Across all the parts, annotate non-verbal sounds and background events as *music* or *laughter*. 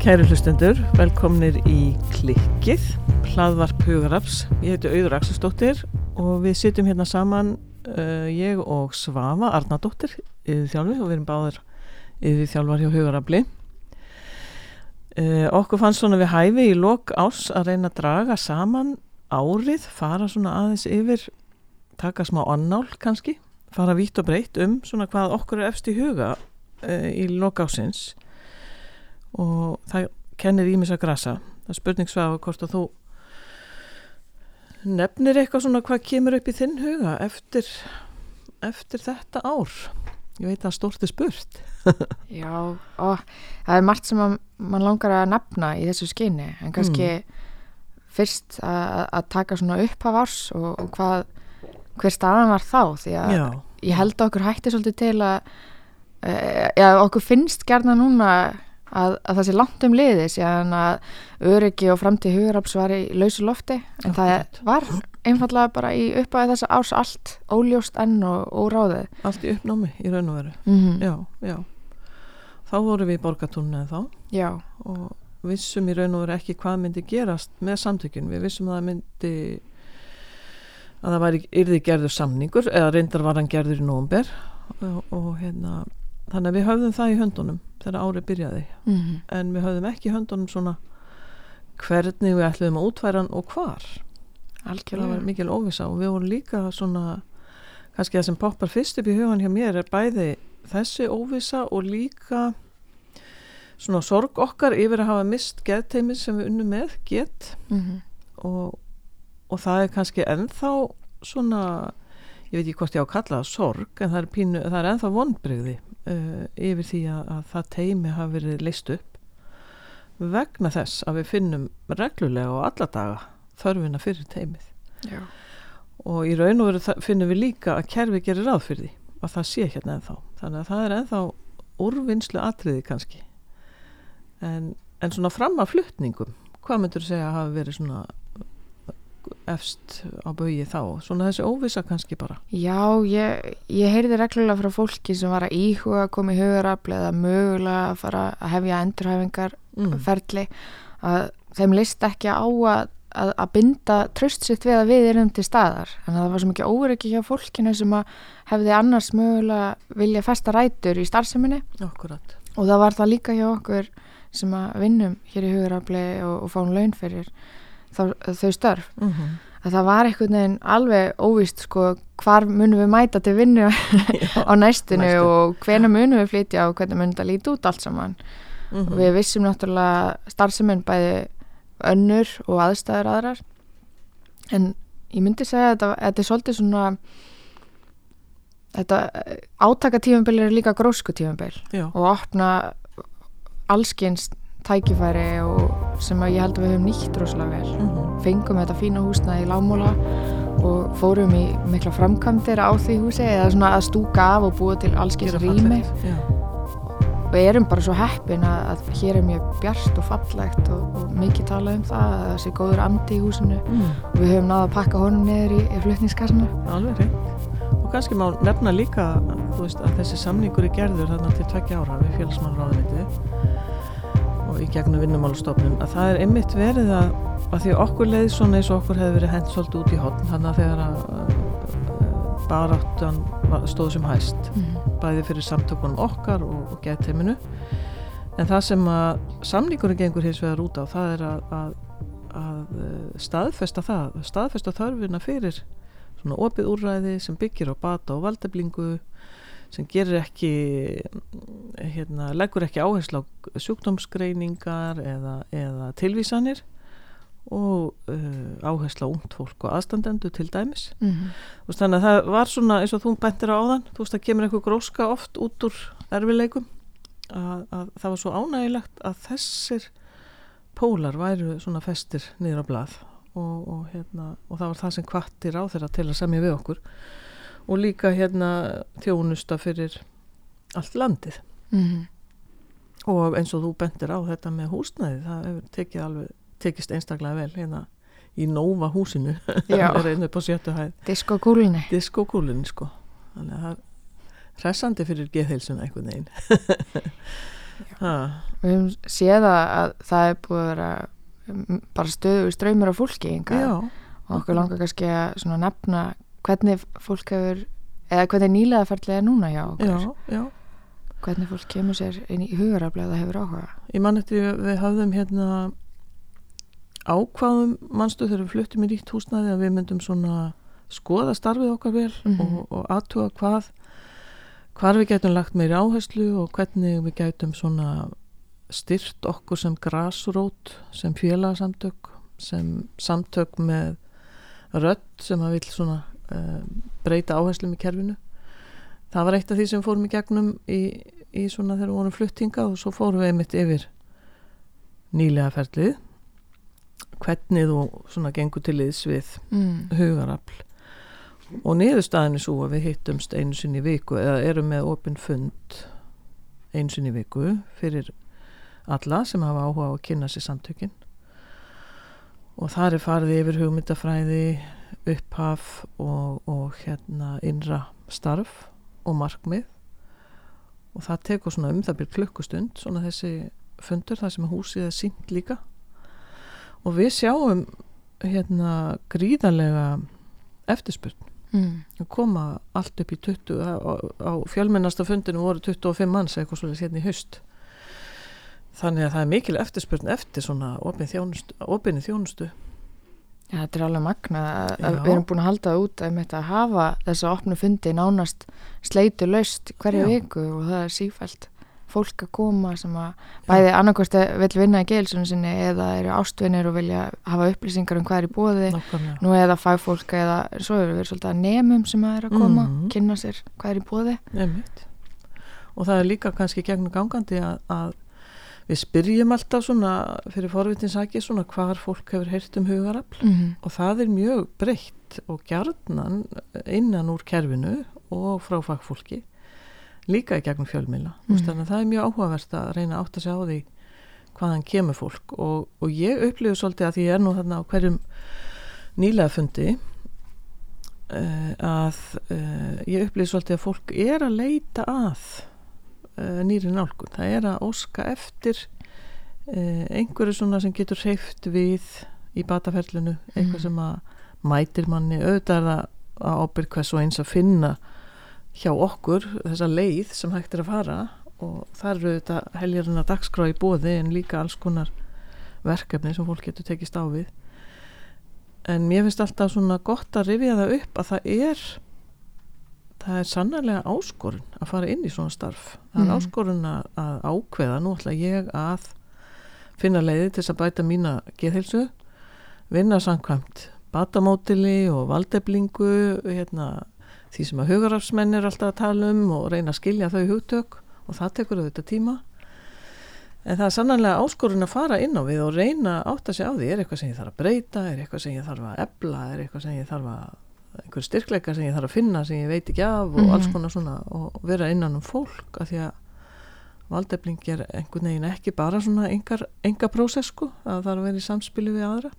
Kæri hlustendur, velkomnir í klikkið, hlaðvarp Hugarafs. Ég heiti Auður Axelsdóttir og við sittum hérna saman, uh, ég og Svafa Arnardóttir, yfir þjálfi og við erum báðir yfir þjálfar hjá Hugarafli. Uh, okkur fannst svona við hæfi í lok ás að reyna að draga saman árið, fara svona aðeins yfir, taka smá annál kannski, fara vítt og breytt um svona hvað okkur er efst í huga uh, í lok ásins og það kennir ímis að grasa það er spurning svafa hvort að þú nefnir eitthvað svona hvað kemur upp í þinn huga eftir, eftir þetta ár ég veit að stórti spurt *laughs* Já, og það er margt sem mann langar að nefna í þessu skyni en kannski mm. fyrst að, taka svona upp af árs og, og hvað hver staðan var þá því að Já. ég held að okkur hætti svolítið til að e, já, okkur finnst gerna núna að, að það sé langt um liðis en að öryggi og framtíð huguraps var í lausu lofti. En það var einfallega bara í uppæði þessa árs allt óljóst enn og óráðið. Allt í uppnámi í raun og veru. Mm -hmm. já, já. Þá vorum við í borgatúrnu þá Já, og vissum í raun og veru ekki hvað myndi gerast með samtökjun við vissum að það myndi að það væri yrði gerður samningur eða reyndar var hann gerður í nómber og, og hérna þannig að við höfðum það í höndunum þegar árið byrjaði. Mm -hmm. en við höfðum ekki í höndunum svona hvernig við ætluðum að útværa hann og hvar. Það var algjörlega mikil óvisa og við vorum líka svona kannski það sem poppar fyrst upp í hugan hjá mér er bæði þessi óvisa og líka svona sorg okkar yfir að hafa mist geðteimið sem við unnum með get. Mm -hmm. og, og það er kannski ennþá svona ég veit ekki hvort ég á að kalla það sorg en það er, pínu, það er ennþá vonbrigði uh, yfir því að, að það teimi hafi verið leist upp vegna þess að við finnum reglulega og alla daga þörfina fyrir teimið Já, og í raun og veru finnum við líka að kerfi gerir ráð fyrir því að það sé hérna ennþá. Þannig að það er ennþá úrvinnslu atriði kannski. En, en svona fram að flutningum hvað myndur segja að hafi verið svona efst á baugi þá. Svona þessi óvisa kannski bara. Já ég, ég heyrði reglulega frá fólki sem var að íhuga að koma í hugarafli eða mögulega að fara að hefja endurhæfingar mm. ferli að þeim list ekki á að, að, að binda tröst sitt við að við erum til staðar. En það var svo mikið óryggi hjá fólkinu sem að hefði annars mögulega vilja festa rætur í starfseminni. Akkurat. Og það var það líka hjá okkur sem að vinnum hér í hugarafli og, og fáum laun fyrir þá, þau störf. Mm -hmm. að það var einhvern veginn alveg óvíst sko hvar munum við mæta til vinnu *laughs* á næstinu næstu. og hvena munum við flytja og hvernig munum það líti út allt saman. Mm og við vissum náttúrulega starfseminn bæði önnur og aðstæður aðrar. En ég myndi segja að þetta, er svolítið svona þetta átaka tífumbil er líka grósku tífumbil Já, og opna allskins tækifæri og sem ég held að við höfum nýtt rosalega vel. Mm -hmm. fengum þetta fína húsnaði í Lámúla og fórum í mikla framkvæmdir á því húsi eða svona að stúka af og búa til allskins rými. og erum bara svo heppin að, að hér er mjög bjart og fallegt og, og mikið talað um það að það sé góður andi í húsinu. Mm. og við höfum náða að pakka honum niður í, í flutningskassana alveg reynd og kannski má nefna líka veist, að þessi samningur er gerður þarna til tveggja ára við félagsmannráðuniti og í gegnum vinnumálastofnun að það er einmitt verið að, að því okkur leið svona eins og okkur hefði verið hent svolítið út í hotn þannig að þegar að uh, baráttan stóð sem hæst mm. bæði fyrir samtökunum okkar og, og geðteiminu en það sem að samningurinn gengur hins vegar út á það er að, að, að eh, staðfesta það staðfesta þörfina fyrir svona opið úrræði sem byggir á bata og valdeflingu sem gerir ekki hérna, leggur ekki áherslu á sjúkdómsgreiningar eða, eða tilvísanir og uh, áhersla á ungt fólk og aðstandendu til dæmis mm -hmm. veist, þannig að það var svona eins og þú bentir á áðan þú veist það kemur eitthvað gróska oft út úr erfileikum að, að það var svo ánægilegt að þessir pólar væru svona festir á blað og, og, hérna, og það var það sem kvartir á þeirra til að semja við okkur og líka hérna þjónusta fyrir allt landið. Mm -hmm. og eins og þú bentir á þetta með húsnæði það hefur tekið alveg tekist einstaklega vel hérna í Nova húsinu. *laughs* Diskokúlinni diskokúlunni. Sko. Þannig að það er hressandi fyrir geðheilsuna einhvern veginn. Við höfum séð að, að það er búið að vera um, bara stöðu ströymur af fólki og okkur langar kannski að nefna hvernig fólk hefur eða hvernig nýlega ferðlega er núna hjá okkur. Já, já. Hvernig fólk kemur sér inn í hugaraflega það hefur áhuga. Ég man eftir við, við hafðum hérna ákvaðum mannstu þegar við fluttum í nýtt húsnæði að við myndum svona skoða starfið okkar vel Mhm. og, og aðtuga hvað hvar við gætum lagt meiri áherslu og hvernig við gætum svona styrt okkur sem grasrót sem félagsamtök sem samtök með rödd sem að vil svona breyta áherslum í kerfinu. Það var eitt af því sem fórum í gegnum í, í svona þegar við vorum fluttinga og svo fórum við einmitt yfir nýlega ferlið. Hvernig þú svona gengur til liðs við mm. hugarafl. Og niðurstaðin er svo að við hittumst einu sinni í viku eða erum með opinn fund einu sinni í viku fyrir alla sem hafa áhuga á að kynna sér samtökin. Og þar er farið yfir hugmyndafræði upphaf og, og hérna innra starf og markmið og það tekur svona um það byrj klukkustund svona þessi fundur þar sem húsið er sínt líka og við sjáum hérna gríðarlega eftirspurn Mm. koma allt upp í 20 á, á fjölmennasta fundinu voru 25 manns eitthvað svolítið hérna í haust þannig að það er mikil eftirspurn eftir svona opinni þjónustu. Já, þetta er alveg magna að, við erum búin að halda það út að, að hafa þessa opnu fundi nánast sleitu laust hverja Já. viku og það er sífælt fólk að koma sem að bæði annarkvæmst vil vinna í geilsunum sinni eða eru ástvinir og vilja hafa upplýsingar um hvað er í bóði Nákvæmlega. nú eða fagfólk eða svo eru við svolítið að nemum sem að er að koma Mhm. kynna sér hvað er í bóði Einmitt. og það er líka kannski gegnum gangandi að, að við spyrjum alltaf svona fyrir forvitinsaki svona hvar fólk hefur heyrt um hugarafl mm -hmm. og það er mjög breytt og gjarnan innan úr kerfinu og frá fagfólki líka í gegnum fjölmila mm. Mhm. þannig að það er mjög áhugavert að reyna að átta sig á því hvaðan kemur fólk og, og ég upplifu svolítið að ég er nú þarna á hverjum nýlega fundi uh, að uh, ég upplifu svolítið að fólk er að leita að nýri nálgun. Það er að óska eftir uh, einhverju svona sem getur hreift við í bataferlinu eitthvað Mhm. sem að mætir manni. Auðvitað að ábyrg hvers og eins að finna hjá okkur þessa leið sem hægt er að fara og það eru auðvitað heljarinn að dagskrá í bóði en líka alls konar verkefni sem fólk getur tekist á við. En mér finnst alltaf svona gott að rifja það upp að það er það er sannarlega áskorun að fara inn í svona starf það er Mhm. áskorun að, að ákveða nú ætla ég að finna leiði til þess að bæta mína geðheilsu vinna samkvæmt batamótili og valdeflingu hérna, því sem að hugarafsmenn er alltaf að tala um og reyna að skilja þau hugtök og það tekur auðvitað tíma en það er sannanlega áskorun að fara inn á við og reyna að átta sig á því er eitthvað sem ég þarf að breyta, er eitthvað sem ég þarf að ebla, er eitthvað sem ég þarf að einhver styrkleika sem ég þarf að finna sem ég veit ekki af og Mhm. alls konar svona og vera innan um fólk af því að valdefling er einhvern veginn ekki bara svona enga prósess sko, að það þarf að vera í samspilu við aðra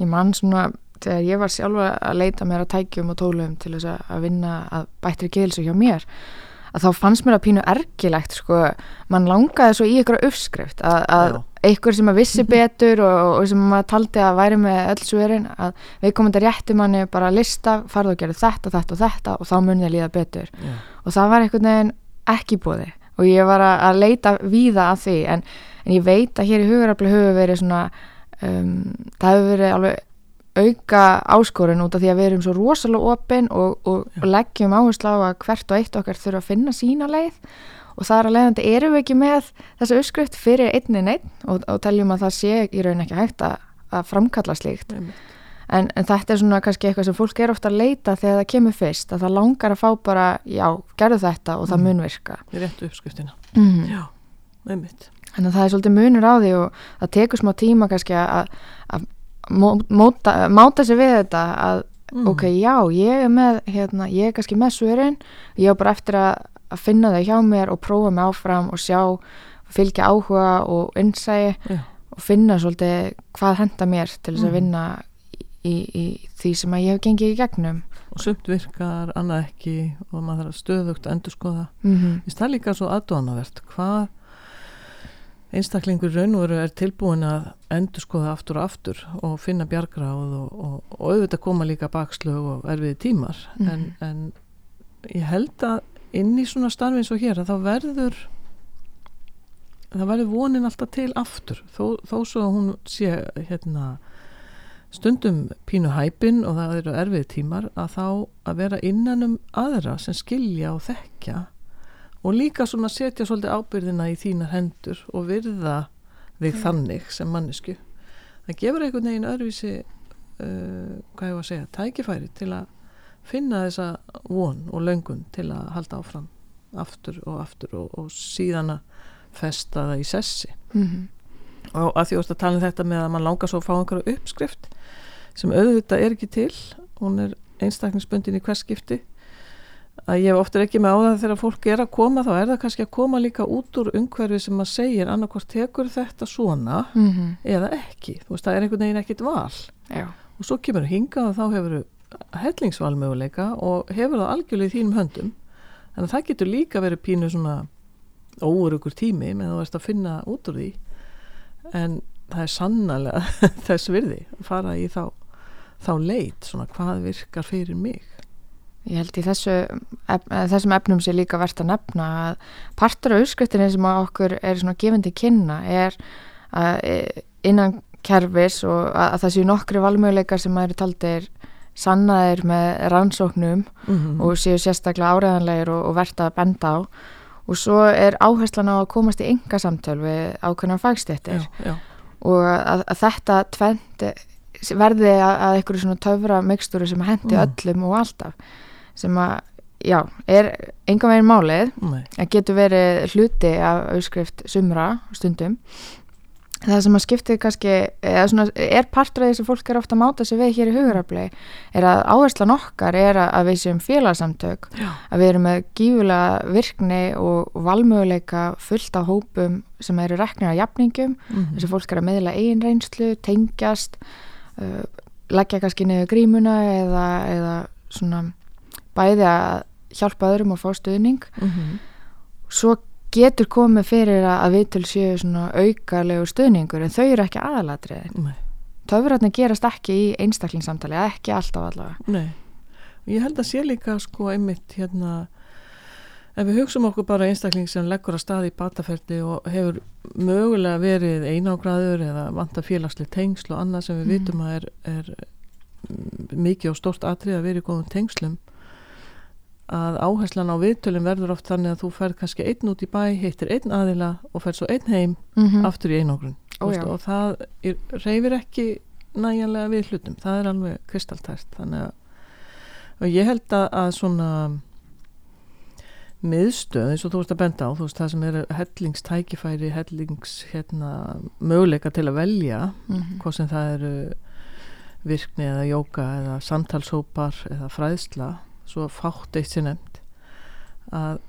Ég man svona, þegar ég var sjálfa að leita mér að tækjum og tólum til þess að- vinna að bættri geilsu hjá mér að þá fannst mér að pínu ergilegt sko, mann langaði svo í ykkur uppskrift að, að einhver sem að vissi *laughs* betur og, og sem maður taldi að væri með öll sverin að við komum þetta réttum manni bara að lista, farðu og gerðu þetta, þetta og þetta og þá munið að líða betur. Já. og það var einhvern veginn ekki búði og ég var að, að leita víða að því en, en ég veit að hér í hugarafli hefur verið svona um, það hefur verið alveg auka áskorun út af því að við erum svo rosalega opin og, og, og leggjum áherslu á að hvert og eitt okkar þurfa að finna sína leið og það er að leiðandi erum við ekki með þessa uppskrift fyrir einni neitt og, og teljum að það sé í raun ekki hægt að, að framkalla slíkt en, en þetta er svona kannski eitthvað sem fólk er ofta að leita þegar það kemur fyrst að það langar að fá bara, já, gerðu þetta og það Mhm. mun virka Í réttu uppskriftina. mm. Já, einmitt. Þannig að það er svolítið munur á því og það tekur smá tíma kannski að, að móta, máta sig við þetta að Mm. ok, já, ég er með hérna, ég er kannski með svörin ég er bara eftir að, að finna þau hjá mér og prófa mig áfram og sjá fylgja áhuga og innsæi Já. og finna svolítið hvað henda mér til þess að Mhm. vinna í, í því sem að ég hef gengið í gegnum Og sumt virkar, annað ekki og maður þarf stöðugt að endur skoða. mm -hmm. Það líka svo aðdóðanavert? Hvað einstaklingur í raun og veru er tilbúin að endur skoða aftur og aftur og finna bjargráð og, og, og auðvitað koma líka bakslög og erfiði tímar. Mhm. En, en ég held að inn í svona starfi eins og hér að þá verður það verður vonin alltaf til aftur þó, þó svo að hún sé hérna stundum pínu hæpin og það eru erfið tímar að þá að vera innan um aðra sem skilja og þekkja og líka svona setja svolítið ábyrðina í þínar hendur og virða þig þannig sem mannesku það gefur einhvern veginn öðruvísi uh, hvað ég var að segja, tækifæri til að finna þessa von og löngun til að halda áfram aftur og aftur og, og síðan að festa það í sessi. Mhm. og að því að tala um þetta með að mann langar svo að fá einhverju uppskrift sem auðvitað er ekki til. Hún er einstakningsbundin í hvers skipti að ég hef ofta ekki með á það þegar fólk er að koma þá er það kannski að koma líka út úr umhverfi sem að segir annarkvort tekur þetta svona Mhm. eða ekki, þú veist það er einhvern veginn ekkit val. Já, og svo kemur hingað og þá hefur hellingsvalmöguleika og hefur það algjörlega í þínum höndum. En það getur líka verið pínu svona óurugur tími með þú veist að finna út úr því. En það er sannlega *laughs* þess virði að fara í þá, þá leit svona hvað virkar fyrir mig Ég held í þessu, ef, þessum efnum sé líka verðt að nefna að partur af uppskriftinni sem að okkur er svona gefandi kynna er að eh, innan kerfis og að, að það séu nokkri valmöguleikar sem að eru taldir sannaðir með rannsóknum mm og séu sérstaklega áræðanlegir og, og verðt að benda á. Og svo er áherslan á að komast í enga samtöl við ákveðna fagstéttir og að, að þetta tvent verði að, að einhverju svona töfra mikstúru sem hendi Mm. öllum og alltaf sem að, já, er enga veginn málið, að getur verið hluti af auðskrift sumra stundum. Það sem að skipti kannski, eða svona er partur af því sem fólk er ofta að máta sig við hér í hugurafli, er að áherslan okkar er að, að við séum félagsamtök. Já, að við erum með gífulega virkni og valmöguleika fullt af hópum sem eru reknir af jafningum mm þessi fólk er að meðla eigin reynslu, tengjast uh, leggja kannski niður grímuna eða, eða svona bæði að hjálpa öðrum að fá stuðning. Svo getur komið fyrir að, að viðtöl séu svona aukalegu stuðningur en þau eru ekki aðalatriðin töfratni gerast ekki í einstaklingssamtali ekki alltaf allavega. Nei. Og ég held að sé líka sko einmitt hérna ef við hugsaum okkur bara einstakling sem leggur að staði í bataferdi og hefur mögulega verið einágraður eða vanta félagsli tengsl og annað sem við Mhm. vitum að er, er mm, mikið og stórt atrið að vera í góðum tengslum að áherslan á viðtölum verður oft þannig að þú ferð kannski einn út í bæ, hittir einn aðila og ferð svo einn heim mm -hmm. aftur í einogrun og það er, reyfir ekki næjanlega við hlutum, það er alveg kristaltært þannig að ég held að, að svona miðstöð eins og þú veist að benda á þú veist það sem er hellingstækifæri hellings hérna, möguleika til að velja Mhm. hvað sem það eru virkni eða jóka eða samtalsópar eða fræðsla svo fátt eitt sér nefnt að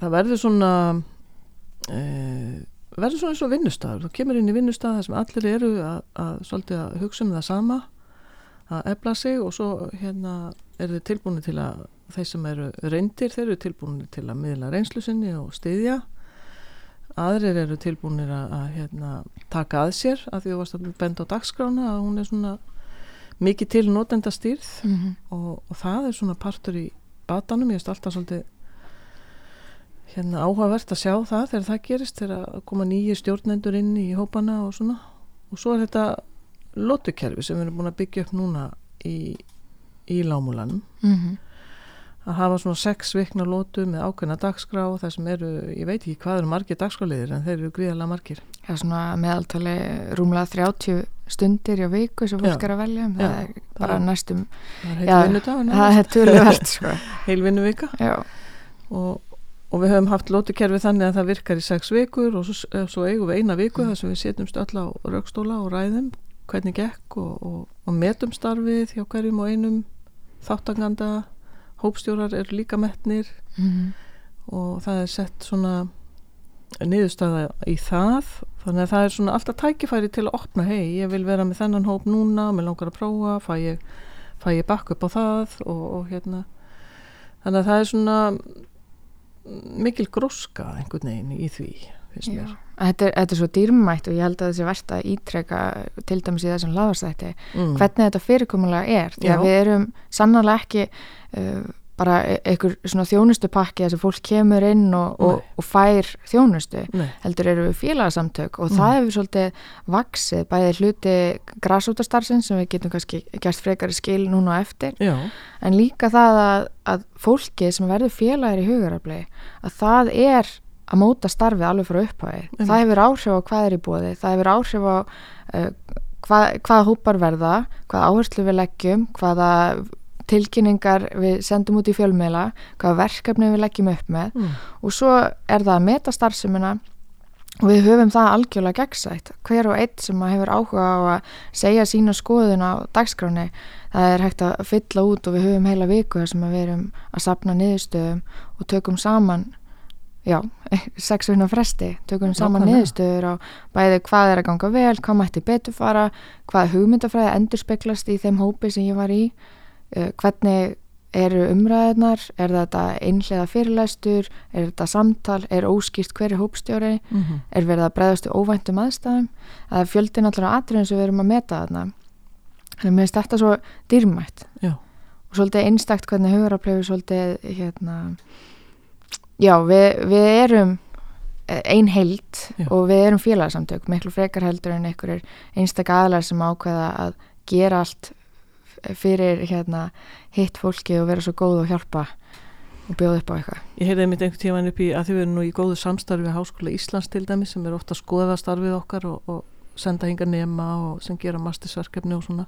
það verður svona uh, verður svona eins og vinnustafur þú kemur inn í vinnustaf þar sem allir eru að, að að hugsa um það sama að efla sig og svo hérna eru þið tilbúinu til að þeir sem eru reyndir, þeir eru tilbúinu til að miðla reynslu sinni og styðja. Aðrir eru tilbúinir að, að hérna, taka að sér að því þú varst að benda á dagskrána að hún er svona mikið til notenda stýrð Mhm. og, og það er svona partur í batanum, ég veist alltaf svolítið hérna áhugavert að sjá það þegar það gerist, þegar að koma nýjir stjórnendur inn í hópana og svona og svo er þetta lótukerfi sem við erum búin að byggja upp núna í, í lámulanum Mhm. að hafa svona sex vikna lótu með ákveðna dagskrá þar sem eru, ég veit ekki hvað eru margir dagskráliðir en þeir eru gríðarlega margir Já, svona meðaltali rúmlega 30 stundir í viku sem fólk Já. er að velja um, það er bara það- næstum það er er töluvert sko. *laughs* heil vinnuvika. Já, og, og við höfum haft lótukerfi þannig að það virkar í sex vikur og svo, eh, svo eigum við eina viku Mm. þar sem við setjumst öll á raukstóla og ræðum hvernig gekk og, og, og metum starfið hjá hverjum og einum. Þáttanganda hópstjórar eru líka metnir. Mm og það er sett svona niðurstaða í það þannig að það er svona alltaf tækifæri til að opna hei, ég vil vera með þennan hóp núna mér langar að prófa, fæ ég, ég bakk upp á það? Og, og hérna. Þannig að það er svona mikil gróska einhvern veginn í því Þetta, er, þetta er svo dýrmætt og ég held að þessi verst að ítreka til dæmis í þessum laðarstætti mm. hvernig þetta fyrirkomulega er. Því að við erum sannarlega ekki uh, bara e- einhver svona þjónustupakki þess að fólk kemur inn og, og, og fær þjónustu Nei, heldur eru við félagsamtök og Mm. það hefur svolítið vaksið bæði hluti grásútastarfsins sem við getum kannski gert frekari skil núna á eftir. Já, en líka það að, að fólki sem verður félagir í hugarafli að það er að móta starfið alveg frá upphæði Einmitt. það hefur áhrif á hvað er í bóði það hefur áhrif á uh, hvað, hvaða hópar verða hvaða áherslu við leggjum hvaða tilkynningar við sendum út í fjölmiðla hvaða verkefni við leggjum upp með mm. og svo er það að meta starfsemina og við höfum það algjörlega gegnsætt hver og einn sem hefur áhuga á að segja sína skoðun á dagskráni það er hægt að fylla út og við höfum heila viku þar sem við erum að sapna niðurstöðum og tökum saman já, *laughs* sex vegna fresti tökum saman Nákvæmlega. niðurstöður á bæði hvað er að ganga vel, hvað mætti betur fara hvað hugmyndafræði endur speglast í þeim hópi sem ég var í hvernig eru umræðunar er þetta einhlega fyrirlæstur er þetta samtal, er óskýrt hverju hópstjóri, Mm er verið að bregðast við óvæntum aðstæðum, það er fjöldin allra atriðin sem við erum að meta þarna. Þannig að mér finnst þetta svo dýrmætt. Já, og svolítið einstakt hvernig hugaraflefi svolítið hérna já, við, við erum eh, ein heild Já. og við erum félagsamtök miklu frekar heldur en einhverjir einstak aðlar sem ákveða að gera allt fyrir hérna hitt fólki og vera svo góð og hjálpa og bjóða upp á eitthvað Ég heyrði mitt einhvern tíman upp í að þið verðum nú í góðu samstarfi við Háskóla Íslands til dæmis sem er ofta að skoða starfið okkar og, og senda hinga nema og sem gera mastersverkefni og svona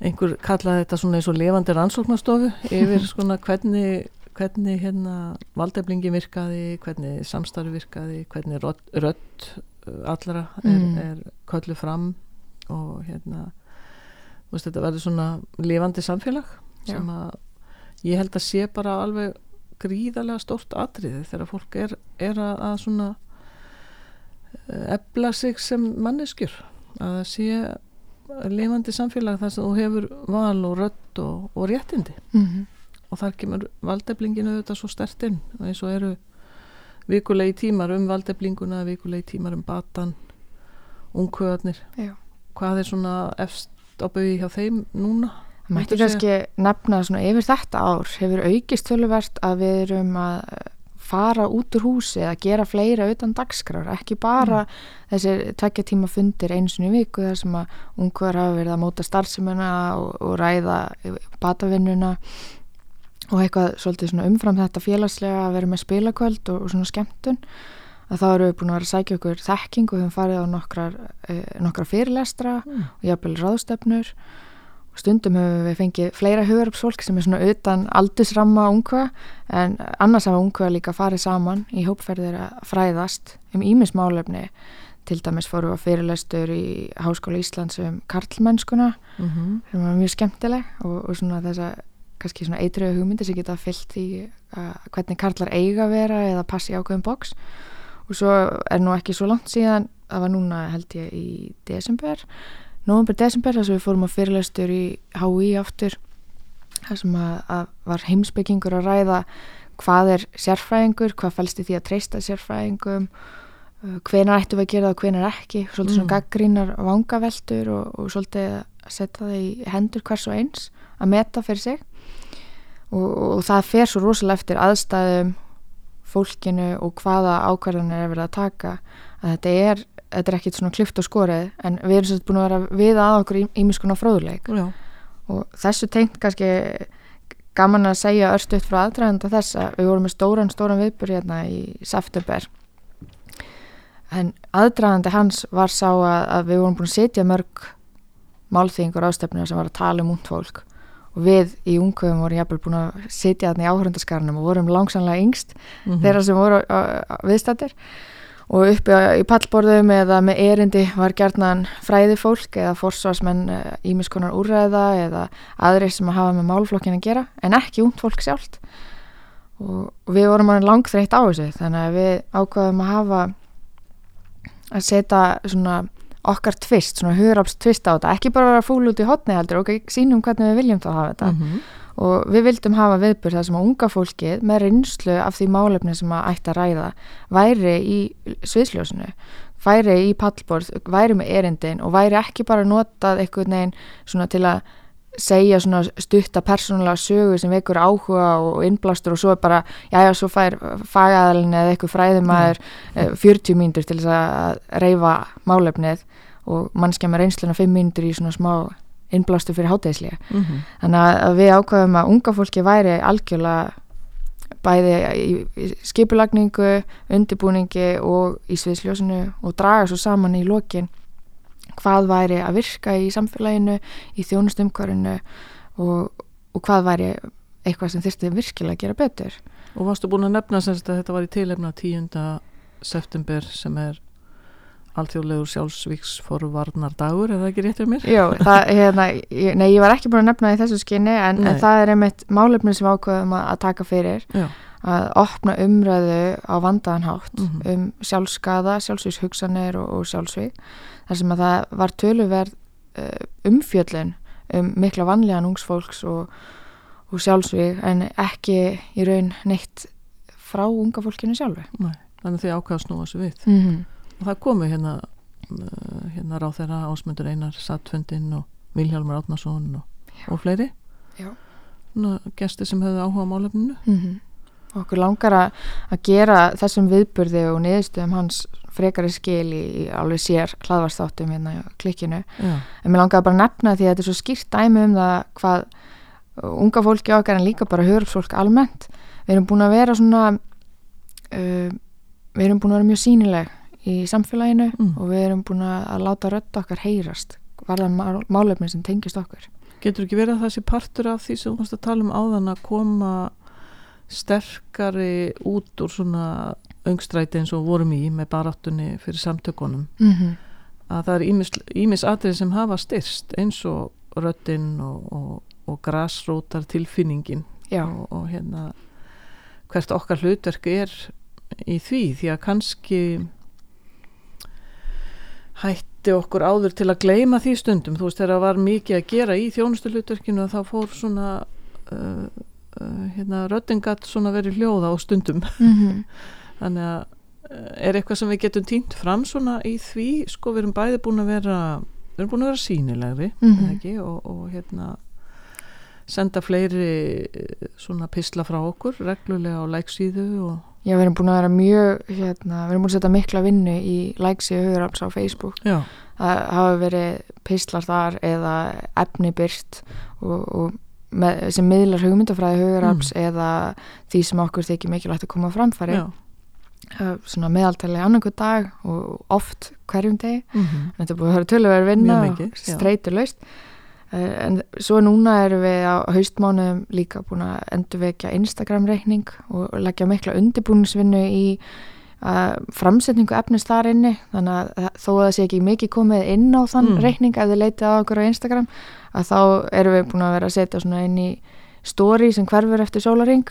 einhver kallaði þetta svona eins og lefandi rannsóknastofu yfir *laughs* svona hvernig, hvernig hérna valdeflingi virkaði, hvernig samstarfi virkaði, hvernig rödd uh, allra er, Mm. er köllu fram og hérna veist, þetta verður svona lifandi samfélag sem að ég held að sé bara alveg gríðarlega stórt atriði þegar fólk er, er að, svona ebla sig sem manneskjur. Að sé lifandi samfélag þar sem þú hefur val og rödd og, og réttindi. Mm -hmm. og þar kemur valdeflinginu auðvitað svo stert inn. Og eins og eru vikulegi tímar um valdeflinguna vikulegi tímar um batan ungkvöðarnir. Hvað er svona efst á bauði hjá þeim núna segja- kannski nefna svona yfir þetta ár hefur aukist töluvert að við erum að fara út úr húsi að gera fleira utan dagskrár, ekki bara þessir tvekja tíma fundir eins og í viku þar sem að ungver hafa verið að móta starfsemina og, og ræða batavinnuna og eitthvað svolítið svona umfram þetta félagslega að vera með spilakvöld og, og svona skemmtun að þá eru við búin að vera að sækja okkur þekking og við höfum farið á nokkrar, eh, nokkrar fyrirlestra Mm. og jafnvel ráðstefnur og stundum höfum við fengið fleira hugurupsfólk sem er svona utan aldursramma ungva en annars hafa ungva líka farið saman í hópferðir að fræðast um ímis málefni til dæmis fórum við að fyrirlestur í Háskóla Íslands um karlmennskuna mm -hmm. sem var mjög skemmtileg og, og svona þessa kannski svona eitriðu hugmyndir sem geta fyllt í hvernig karlar eiga að vera eða passi ákveðum boks og svo er nú ekki svo langt síðan það var núna held ég í desember november, desember þar sem við fórum að fyrirlestur í HÍ aftur þar sem að, að var heimsbyggingur að ræða hvað er sérfræðingur, hvað fælst í því að treysta sérfræðingum uh, hvenar ættum við að gera það og hvenar ekki svolítið svona Mm. gaggrínar vangaveltur og, og svolítið að setja það í hendur hvers og eins að meta fyrir sig og, og það fer svo rosalega eftir aðstæðum fólkinu og hvaða ákvarðanir er verið að taka að þetta er, þetta er ekkit svona klift og skorið en við erum svolítið búin að vera við að okkur ímiskona fróðuleik Já, og þessu tengt kannski gaman að segja örstuðt frá aðdraganda þess að við vorum með stóran, stóran viðbur hérna í september. En aðdragandi hans var sá að, að við vorum búin að setja mörg málþýðingur ástefnir sem var að tala um ungd fólk og við í ungum vorum jafnvel búin að setja þarna í áhörundaskarnum og vorum langsamlega yngst Mhm. þeirra sem voru viðstættir og uppi á- í pallborðum eða með erindi var gerðnan fræði fólk eða forsvarsmenn ímiskonar úrræða eða aðri sem að hafa með málflokkin að gera en ekki ungd fólk sjálft og við vorum hann langþreytt á þessu þannig að við ákvaðum að hafa að setja svona okkar tvist, svona hugráps tvist á þetta ekki bara vera fúl út í hotni heldur ok, sínum hvernig við viljum þá hafa þetta Mhm. og við vildum hafa viðbur þar sem að unga fólkið með reynslu af því málefni sem að ætti að ræða væri í sviðsljósinu væri í pallborð, væri með erindin og væri ekki bara notað einhvern veginn svona til að segja svona stutta persónulega sögu sem vekur áhuga og innblástur og svo er bara, já já, svo fær fagaðalinn eða eitthvað fræðumæður mm. 40 mínútur til þess að reyfa málefnið og mannskja með reynsluna 5 mínútur í svona smá innblástur fyrir hátæðislega Mhm. þannig að við ákveðum að unga fólki væri algjörlega bæði í skipulagningu, undirbúningi og í sviðsljósinu og draga svo saman í lokin hvað væri að virka í samfélaginu í þjónustumkvarinu og, og hvað væri eitthvað sem þyrfti virkilega að gera betur Og varstu búin að nefna semst að þetta var í tilefna 10. september sem er alþjóðlegur sjálfsvíksforvarnar dagur, er það ekki rétt fyrir mér? Jó, *laughs* það, hérna, ég, nei, ég var ekki búin að nefna í þessu skinni en, en það er einmitt málefni sem ákveðum að, að taka fyrir Já. að opna umræðu á vandaðanhátt Mhm. um sjálfskaða, sjálfsvíkshugsanir og, og sjálfsvík þar sem að það var töluverð uh, umfjöllun um mikla vanlíðan ungsfólks og, og sjálfsvík en ekki í raun neitt frá unga fólkinu sjálfu Nei, þannig að ákvaða að snúa þessu við. mm -hmm. Og það komu hérna, uh, hérna ráð þeirra Ásmundur Einar Sattfundin og Vilhjálmur Átnason og, og fleiri. Já. Nú, gesti sem hefðu áhuga á málefninu. Mm Okkur langar að að gera þessum viðburði og niðurstöðum hans frekari skil í, í alveg sér hlaðvarstáttum hérna í klikkinu. Já. En mér langar bara að nefna því að þetta er svo skýrt dæmi um það hvað unga fólki okkar en líka bara hörfsfólk almennt. Við erum búin að vera svona, uh, við erum búin að vera mjög sínileg í samfélaginu Mm. og við erum búin að láta rödd okkar heyrast varðan mál, málefni sem tengist okkur. Getur ekki verið að það sé partur af því sem þú varst að tala um áðan að koma sterkari út úr svona öngstræti eins og vorum í með baráttunni fyrir samtökunum. Mm -hmm. að það er ímis, atrið sem hafa styrst eins og röddinn og, og, og grasrótar tilfinningin og, og hérna hvert okkar hlutverk er í því því að kannski hætti okkur áður til að gleyma því stundum. Þú veist þegar það var mikið að gera í þjónustu hlutverkinu þá fór svona uh, uh, hérna röddingat svona verið hljóða á stundum. Mm *laughs* þannig að uh, er eitthvað sem við getum týnt fram svona í því? Sko við erum bæði búin að vera við erum búin að vera sínilegri mm -hmm. og, og hérna senda fleiri eh, svona pisla frá okkur reglulega á læksíðu og Já, við erum búin að vera mjög, hérna, við erum búin að setja mikla vinnu í læksi og hugurafs á Facebook. já, Það hafa verið pistlar þar eða efni byrt og, og með, sem miðlar hugmyndafræði hugurafs eða því sem okkur þykir mikilvægt að koma framfæri. Uh, svona meðaltali annarku dag og oft hverjum degi. Mm -hmm. Þetta búin að vera tölverið vinna streytur laust. Uh, en svo núna erum við á haustmánuðum líka búin að endurvekja Instagram reikning og leggja mikla undirbúningsvinnu í framsetningu efnis þar inni þannig að þó að það sé ekki mikið komið inn á þann Mm. reikning ef þið leitið á okkur á Instagram að þá erum við búin að vera að setja svona inn í story sem hverfur eftir sólaring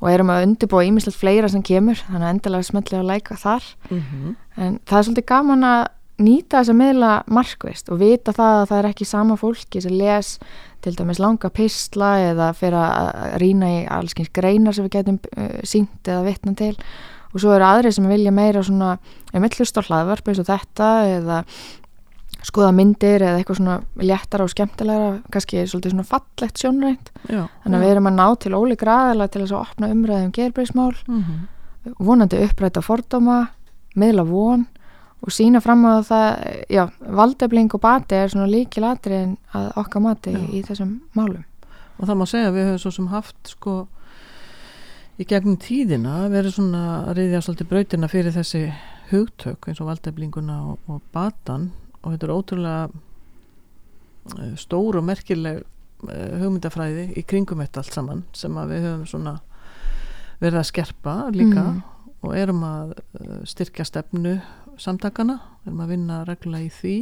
og erum að undirbúa ímislegt fleira sem kemur þannig að endilega smetli að læka þar Mhm. en það er svolítið gaman að nýta þess að miðla markvist og vita það að það er ekki sama fólki sem les til dæmis langa pistla eða fyrir að rýna í allskins greinar sem við getum uh, sínt eða vitna til og svo eru aðri sem vilja meira svona um hlust á hlaðvarp eins og þetta eða skoða myndir eða eitthvað svona léttara og skemmtilegra kannski svolítið svona fallegt sjónrænt. Já, þannig að við erum að ná til ólík ræðilega til þess að opna umræðum gerbreyðsmál mm vonandi uppræta fordóma miðla von og sína fram á það já, valdefling og bati er svona líkil atriðin að okkar mati Já. í þessum málum. Og það má segja að við höfum svo sem haft sko í gegnum tíðina verið svona að riðja svolítið brautina fyrir þessi hugtök eins og valdeflinguna og, og batan. Og þetta er ótrúlega eh, stór og merkileg eh, hugmyndafræði í kringum þetta allt saman sem að við höfum svona verið að skerpa líka Mm. og erum að eh, styrkja stefnu samtakana, erum að vinna reglulega í því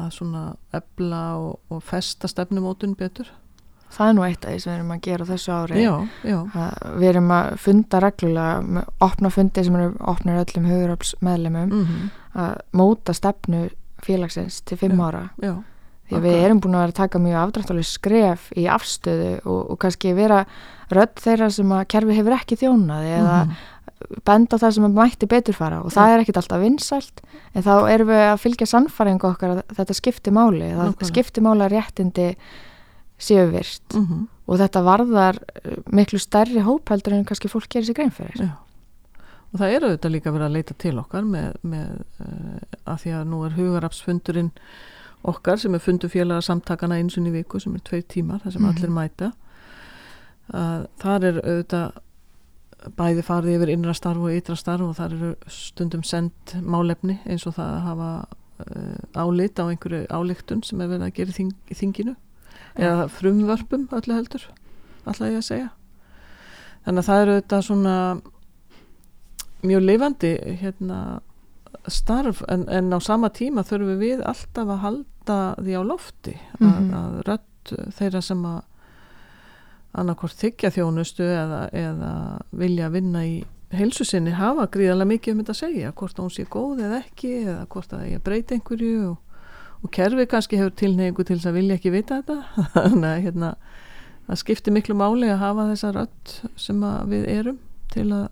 að svona ebla og, og festa stefnumótun betur það er nú eitt af því sem við erum að gera þessu ári Já, já, við erum að funda reglulega opna fundi sem eru opnir öllum huguröfs meðlemum mm að móta stefnu félagsins til fimm ára já því að við Akkurat. erum búin að vera að taka mjög afdrættuleg skref í afstöðu og, og kannski vera rödd þeirra sem að kerfi hefur ekki þjónaði eða Mhm. benda á það sem mætti betur fara og það er ekkit alltaf vinsælt en þá erum við að fylgja sannfæringu okkar að þetta skipti máli það Nákvæmlega. skipti máli að réttindi séu virt Mhm. og þetta varðar eh, miklu stærri hópheldur en kannski fólk gerir sér grein fyrir Já. Og það er auðvitað líka verið að leita til okkar með, með uh, að því að nú er hugarapsfundurinn okkar sem er fundu félaga samtakana eins og í viku sem er tveir tímar, það sem Mhm. allir mæta. Uh, þar er auðvitað bæði farið yfir innra starf og ytra starf og þar eru stundum send málefni eins og það að hafa uh, álit á einhverju áliktun sem er verið að gera í þing, þinginu eða frumvörpum öllu heldur, alltaf ég að segja. Þannig að það eru auðvitað svona mjög lifandi hérna, starf en, en á sama tíma þurfum við alltaf að halda því á lofti að, Mhm. að rödd þeirra sem að annarkvort þykja þjónustu eða, eða vilja vinna í heilsu sinni hafa gríðarlega mikið um þetta að segja hvort hún sé góð eða ekki eða hvort að ég breyti einhverju og, og kerfi kannski hefur tilneyingu til þess að vilja ekki vita þetta. *laughs* Þannig að hérna, það skiptir miklu máli að hafa þessa rödd sem að við erum til að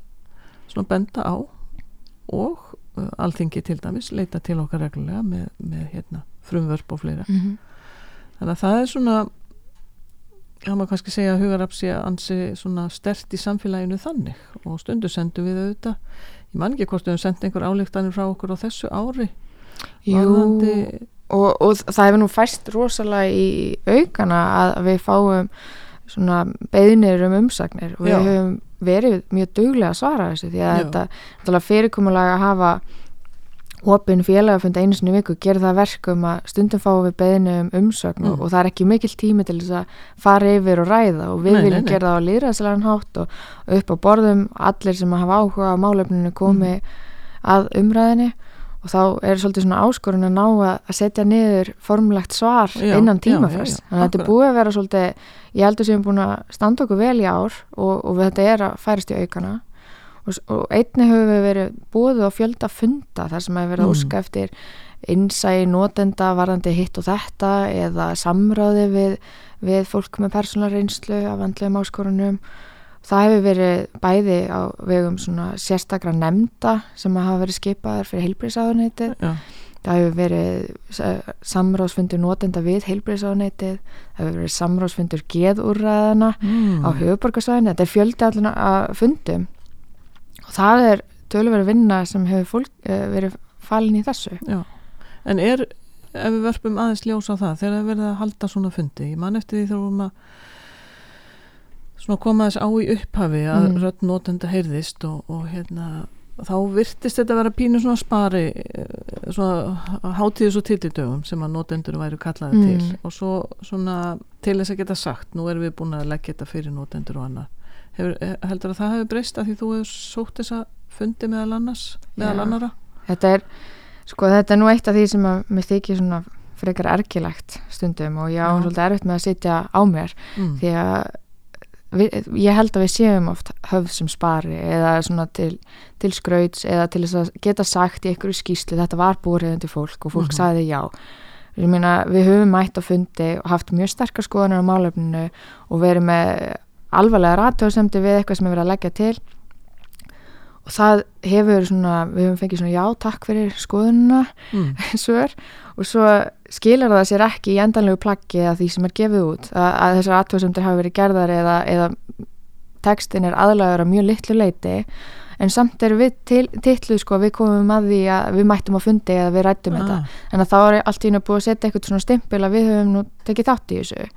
svona benda á og uh, alþingi til dæmis leita til okkar reglulega með, með hérna, frumvörp og fleira. Mm þannig að það er svona það má kannski segja að hugarafs sé ansi svona stert í samfélaginu þannig. Og stundu sendum við auðvitað ég man ekki hvort við höfum sendt einhver álíktanir frá okkur á þessu ári Jú, og, og það hefur nú fæst rosalega í aukana að við fáum svona beðnir um umsagnir og við Já. höfum verið mjög duglega að svara þessu því að Já. þetta fyrirkomulega að hafa opin félagafund einu sinni viku gerir það verkum að stundum fáum við beðinu um umsögn og, Mm. og það er ekki mikill tími til þess að fara yfir og ræða og við Nei, nei, viljum nei. gera það á líðræðslegan hátt og, upp á borðum allir sem hafa áhuga á málefninu komi að umræðinni og þá er svolítið svona áskorun að ná að, setja niður formlegt svar Já, innan tímafrest þannig að þetta er búið að vera svolítið ég heldur sem búin að standa okkur vel í ár og, og þetta er að færast í aukana. Og, og einni höfum við verið búið á fjölda funda þar sem hefur verið Mm. óska eftir innsæi notenda varðandi hitt og þetta eða samráði við, við fólk með persónulega reynslu af vandlegum áskorunum það hefur verið bæði á vegum svona sérstakra nefnda sem hafa verið skipaðar fyrir heilbriðsáðuneytið já, það hefur verið eh, samráðsfundur notenda við heilbriðsáðuneytið það hefur verið samráðsfundur geðúrræðana mm. á höfuborgarsvæðinu, þetta er fjöldi allan að fundum. Og það er tölverið vinna sem hefur fólk, uh, verið falin í þessu. Já. en er ef við verpum aðeins ljós á það þegar við verðum að halda svona fundi ég man eftir því að svona koma þess á í upphafi að Mm. rödd notenda heyrðist og, og hérna þá virtist þetta að vera pínu svona spari eh, svona hátíðis og titildögum sem að notendur væru kallaði Mm. til og svo svona til þess að geta sagt nú erum við búin að leggja þetta fyrir notendur og annað Hefur, eh, heldur að það hefur breyst að því þú hefur sótt þessa fundi meðal annars meðal annara þetta er, sko þetta er nú eitt af því sem að mér þykir svona frekar ergilegt stundum og ég á Já. svolítið erfitt með að sitja á mér mm. því að við, ég held að við séum oft höfð sem spari eða svona til, til skrauts eða til þess að geta sagt í einhverju skýslu þetta var búrið undir fólk og fólk Mhm. sagði já meina við höfum mætt á fundi og haft mjög sterkar skoðanir á málefninu og verið með alvarlega ratjóðsemdi við eitthvað sem er verið að leggja til og það hefur svona, við höfum fengið svona já takk fyrir skoðunina. Mm. *laughs* svör. Og svo skilar það sér ekki í endanlegu plaggi að því sem er gefið út að, að þessar aðtöðsendur hafi verið gerðar eða, eða textin er aðlagur að mjög litlu leiti en samt er við til, titluð sko við komum að því að við mættum á fundi eða við rættum þetta. Ah, en að þá er allt í einu búið að setja eitthvað svona stimpil að við höfum nú tekið þátt í þessu.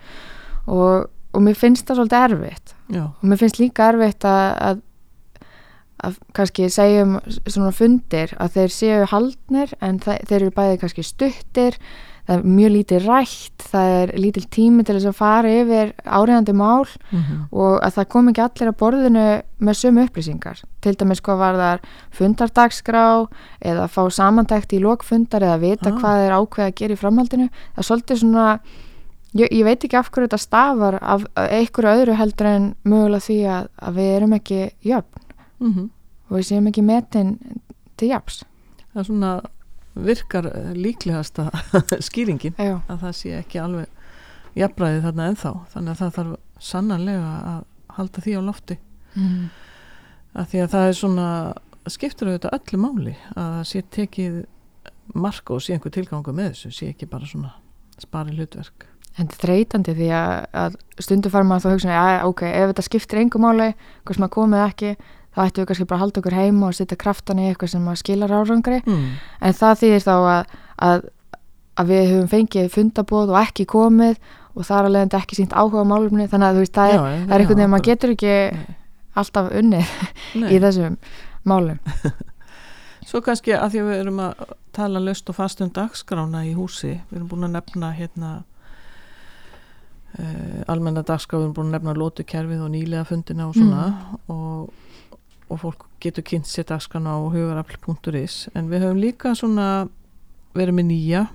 Og, og mér finnst það svolítið erfitt. Já, og mér finnst líka erfitt að, að, að kannski segjum svona fundir að þeir séu haldnir en þeir eru bæði kannski stuttir það er mjög lítið rætt það er lítil tími til þess að fara yfir áriðandi mál mm -hmm. og að það kom ekki allir að borðinu með sömu upplýsingar til dæmis hvað var þar fundardagskrá eða fá samandækt í lokfundar eða vita Ah. hvað er ákveð að gera í framhaldinu það er svolítið svona ég, ég veit ekki af hverju þetta stafar af einhverju öðru heldur en mögulega því að, að við erum ekki jöfn Mhm. og við séum ekki metin til jafns. Það er svona virkar eh, líklegasta *laughs* skýringin Já, að það sé ekki alveg jafnræði þarna ennþá. Þannig að það þarf sannanlega að halda því á lofti. Mm. að því að það er svona skiptur auðvitað öllu máli að það sé tekið marka og sé einhver tilgangu með þessu sé ekki bara svona spari hlutverk. En þetta er þreytandi því að, að stundu fara maður þá að hugsa að ok, ef þetta skiptir engum máli hvað sem að komið ekki þá ættum við kannski bara að halda okkur heima og setja kraftan í eitthvað sem skilar árangri. Mm. en það þýðir þá að, að, að við höfum fengið fundabóð og ekki komið og það er alveg ekki sínt áhuga málumni þannig að þú veist, það er, það er einhvern veginn að maður getur ekki Nei. alltaf unnið í þessum málum. *laughs* Svo kannski að því að við erum að tala löst og fast um dagskrána í húsi við erum búin að nefna hérna uh, almenna dagskrá við erum búin að nefna lótukerfið og nýlega fundina og svona. Og, og fólk getur kynnt sér dagskrána á hugarafl.is en við höfum líka svona verið með nýja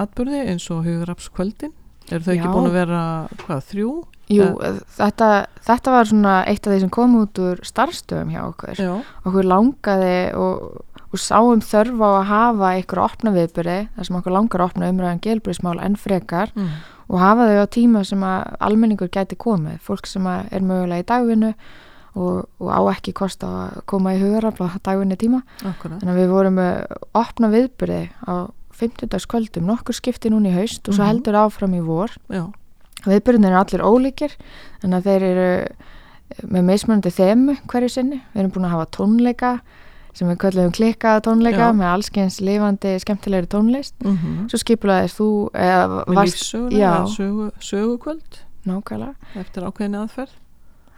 atbyrði eins og hugarafskvöldin eru þau ekki Já. búin að vera hvað, þrjú? Jú, þetta, þetta var svona eitt af því sem kom út úr starfstöðum hjá okkur Já, okkur langaði og, og sáum þörf á að hafa ykkur opna viðbyrði þar sem okkur langar að opna umræðan gelbrísmál enn frekar mm. og hafa þau á tíma sem að almenningur gæti komið, fólk sem er mögulega í dagvinnu og, og á ekki kost að koma í hugarafla dagvinni tíma, akkurat þannig að við vorum með opna viðbyrði á 50. kvöldum, nokkur skipti núna í haust og svo Mhm. heldur áfram í vor Já, viðbyrðin eru allir ólíkir þannig að þeir eru með mismunandi þemu hverju sinni við erum búin að hafa tónleika sem við köllum klikkaða tónleika Já. með allskeins lifandi skemmtilegri tónlist mm -hmm. svo skipulaðir þú eða sögu, sögukvöld nákvæmlega, eftir ákveðin aðferð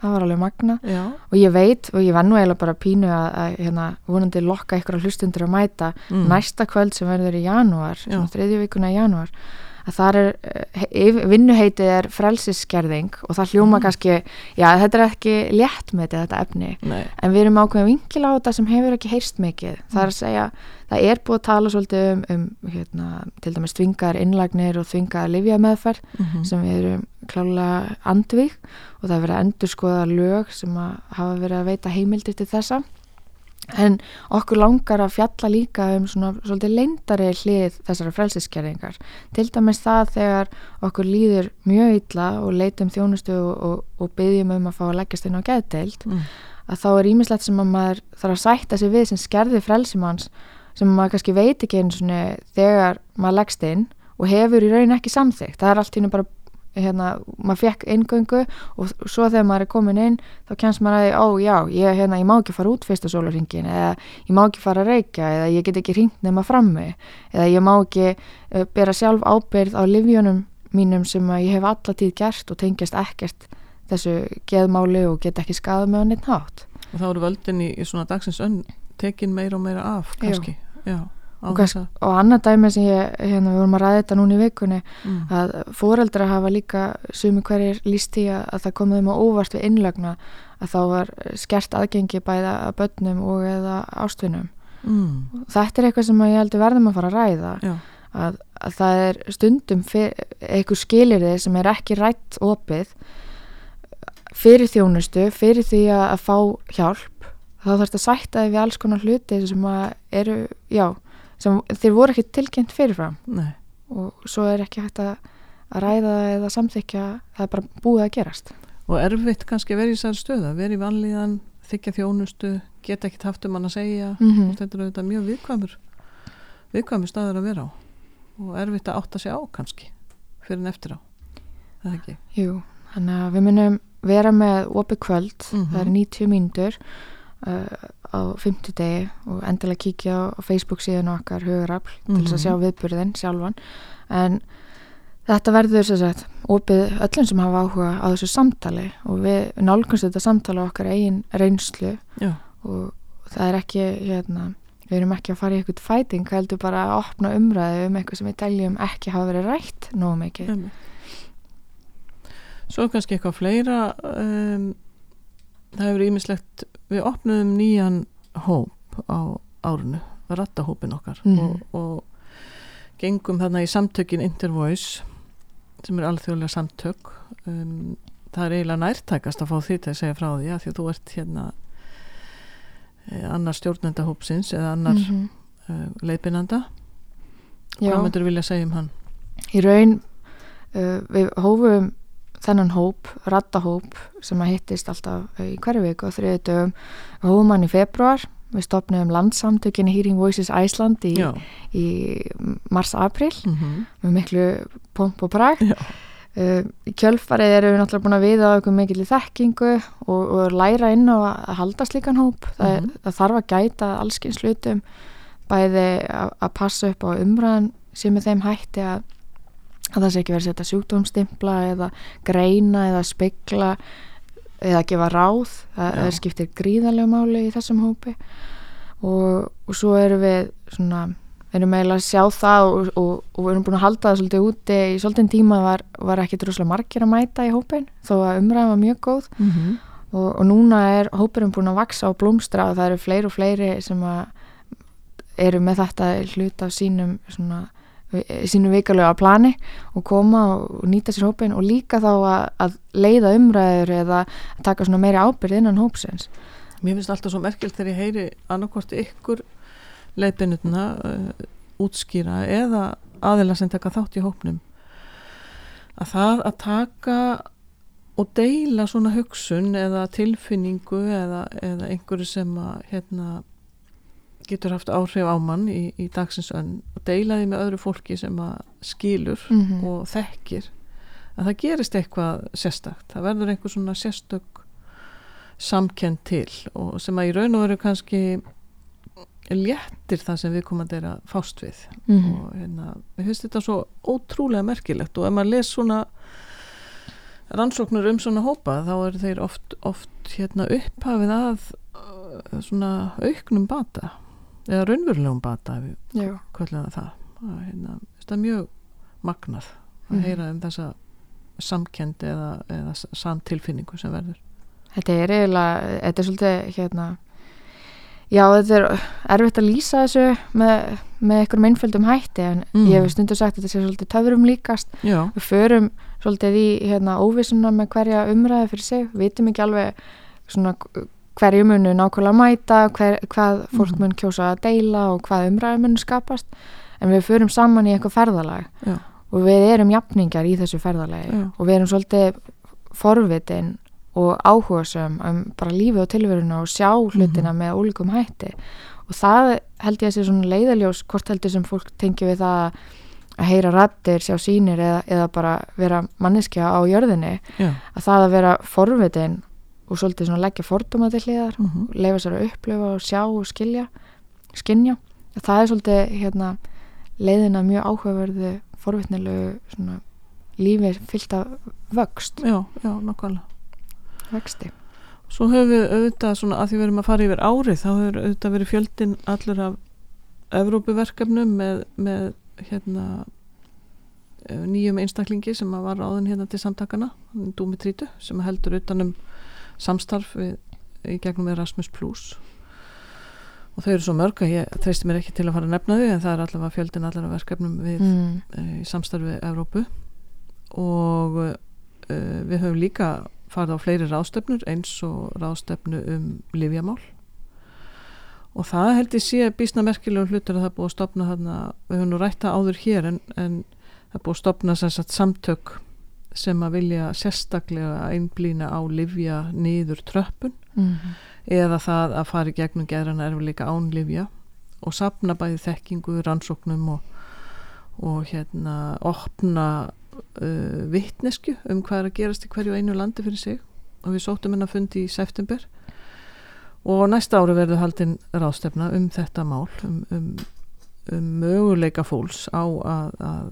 það var alveg magna. Já, og ég veit og ég var nú eiginlega bara pínu að, að hérna, vonandi lokka ykkur hlustundur að mæta mm. næsta kvöld sem verður í janúar þriðju vikuna í janúar að það er, eh, vinnuheitið er frelsisskerðing og það hljóma Mm. kannski, já þetta er ekki létt með þetta efni. Nei, en við erum ákveðin vinkil á þetta sem hefur ekki heyrst mikið. Það er að segja, það er búið að tala svolítið um, um hérna, til dæmis þvingar innlagnir og þvingar livja meðferð mm sem við erum klálega andvík og það er verið að endur skoða lög sem að hafa verið að veita heimildir til þessa en okkur langar að fjalla líka um svona svolítið leindari hlið þessara frelsiskerðingar til dæmis það þegar okkur líður mjög illa og leitum þjónustu og, og, og byggjum um að fá að leggjast inn á geðdeild mm. að þá er ímislegt sem að maður þarf að sætta sig við sem skerði frelsimanns sem maður kannski veit ekki einu svona þegar maður leggst inn og hefur í raun ekki samþygt það er allt í hennu bara hérna, maður fekk eingöngu og svo þegar maður er komin inn þá kemst maður að því, ó já, ég, hérna, ég má ekki fara út fyrsta sólarringin eða ég má ekki fara að reykja eða ég get ekki hringt nema frammi eða ég má ekki uh, bera sjálf ábyrð á livjunum mínum sem ég hef allatíð gert og tengjast ekkert þessu geðmáli og get ekki skadað með á neitt hátt. Og þá eru völdin í, í svona dagsins önn tekin meira og meira af Já. kannski. Já, á og, og annað dæmi sem ég, hérna, við vorum að ræða þetta núna í vikunni mm. að fóreldra hafa líka sumi hverjir líst í að, að það komið þeim á óvart við innlögna að þá var skert aðgengi bæða að börnum og eða ástvinum Mm. þetta er eitthvað sem ég heldur verðum að fara að ræða að, að það er stundum eitthvað skilirði sem er ekki rætt opið fyrir þjónustu, fyrir því að, að fá hjálp þá þarf þetta að sætta þig við alls konar hluti sem eru, já sem þeir voru ekki tilkynnt fyrirfram. Nei. Og svo er ekki hægt að, ræða eða samþykja það er bara búið að gerast. Og erfitt kannski vera í þessari stöðu að vera í vanlíðan, þykja þjónustu geta ekkert haft um hann að segja. Mm og þetta er auðvitað mjög viðkvæmur viðkvæmur staður að vera á. Og erfitt að átta sig á kannski fyrir en eftir á. Jú, þannig að við munum vera með opið kvöld, Mhm. það er 90 mínútur. Uh, á fimmtudegi og endilega kíkja á, Facebook síðan okkar hugurafl til þess að Mhm. sjá viðburðin sjálfan en þetta verður sem sagt opið öllum sem hafa áhuga á þessu samtali og við nálgumst þetta samtali á okkar eigin reynslu Já. og það er ekki hérna, við erum ekki að fara í eitthvað fæting heldur bara að opna umræðu um eitthvað sem við teljum ekki hafa verið rætt nógu mikið Einmitt. Svo kannski eitthvað fleira um, það hefur ímislegt við opnuðum nýjan hóp á árunu, rattahópin okkar Mhm. og, og gengum þarna í samtökin Intervoice sem er alþjóðlega samtök um, það er eiginlega nærtækast að fá því til að segja frá því að því að þú ert hérna eh, annar stjórnendahópsins eða annar mm Mhm. uh, leiðbinanda Já, hvað myndur vilja segja um hann? í raun uh, við hófum þennan hóp, rattahóp sem að hittist alltaf uh, í hverju viku og þriðu dögum við hófum hann í februar við stopnum landsamtökin Hearing Voices Iceland í, í mars-april. Mm með miklu pomp og prakt Já. uh, í kjölfarið erum við náttúrulega búin að viða einhver mikil í þekkingu og, og læra inn á að halda slíkan hóp. Það, Mhm. það þarf að gæta allskins hlutum bæði að, passa upp á umræðan sem með þeim hætti að, að það sé ekki verið að setja sjúkdómstimpla eða greina eða spegla eða gefa ráð. Það, Já. skiptir gríðarlega máli í þessum hópi. Og, og svo erum við svona erum eiginlega að sjá það og, og, og erum búin að halda það svolítið úti í svolítið tíma var, var ekki droslega margir að mæta í hópin þó að umræðan var mjög góð. Mm og, og núna er hópurinn búin að vaksa og blómstra og það eru fleiri og fleiri sem að eru með þetta hlut af sínum svona, sínu vikalega plani og koma og nýta sér hópin og líka þá að, að leiða umræður eða taka svona meiri ábyrð innan hópsins. Mér finnst alltaf svo merkilt þegar ég heyri annarkvort ykkur leiðbennutna uh, útskýra eða aðila sem taka þátt í hópnum að það að taka og deila svona hugsun eða tilfinningu eða, eða einhverju sem að hérna, getur haft áhrif á mann í, í dagsins önn og deila því með öðru fólki sem að skilur Mhm. og þekkir að það gerist eitthvað sérstakt. Það verður einhver svona sérstök samkend til og sem að í raun og veru kannski léttir það sem við komandi er að fást við. Mm og hérna, mér finnst þetta svo ótrúlega merkilegt og ef maður les svona rannsóknur um svona hópa þá eru þeir oft, oft hérna upphafið að svona auknum bata eða raunverulegum bata Já. kvöldlega það að, hérna, er mjög magnað að Mhm. heyra um þessa samkendi eða, eða samtilfinningu sem verður Þetta er eiginlega, þetta er svolítið hérna, já þetta er erfitt að lýsa þessu með, með einhverjum einföldum hætti en Mm. ég hef stundu sagt að þetta sé svolítið töfrum líkast. Já, Við förum svolítið í hérna óvissuna með hverja umræði fyrir sig, við vitum ekki alveg svona hverju munu nákvæmlega mæta, hver, hvað fólk Mhm. mun kjósa að deila og hvað umræði munu skapast. En við förum saman í eitthvað ferðalag já, og við erum jafningar í þessu ferðalagi Já. og við erum svolítið forvitin og áhugasum um bara lífi og tilveruna og sjá hlutina með ólíkum hætti. Og það held ég að sé svona leiðaljós hvort heldur sem fólk tengi við það að heyra rættir, sjá sínir eða, eða bara vera manneskja á jörðinni. Já. Að það að vera forvitin og svolítið svona leggja fordóma til hliðar mm leifa sér að upplifa og sjá og skilja skinja, það er svolítið hérna, leiðina mjög áhugaverðu forvitnilegu svona lífi fyllt af vöxt. Já, já, nokkvæmlega vexti. Svo höfum við auðvitað svona að því við erum að fara yfir árið þá hefur auðvitað verið fjöldin allur af Evrópuverkefnum með, með hérna eh, nýjum einstaklingi sem var áðin hérna til samtakana Dúmi Trítu sem heldur utanum samstarf við, í gegnum Erasmus Plus. Og þau eru svo mörg að ég treysti mér ekki til að fara að nefna þau en það er allavega fjöldin allar af verkefnum við mm. eh, í samstarfi Evrópu. Og uh, við höfum líka farið á fleiri ráðstöfnur eins og ráðstöfnu um livjamál og það held ég sé bísna merkilegur hlutur að það búið að stopna þarna, við höfum nú rætta áður hér en, en það búið að stopna sagt, samtök sem að vilja sérstaklega einblýna á livja niður tröppun Mm. eða það að fara í gegnum geðrana erfiðleika án livja og sapna bæði þekkingu, rannsóknum og, og hérna opna uh, vittnesku um hvað er að gerast í hverju einu landi fyrir sig og við sóttum hennar fundi í september og næsta ári verður haldinn ráðstefna um þetta mál um, um, um möguleika fólks á að, að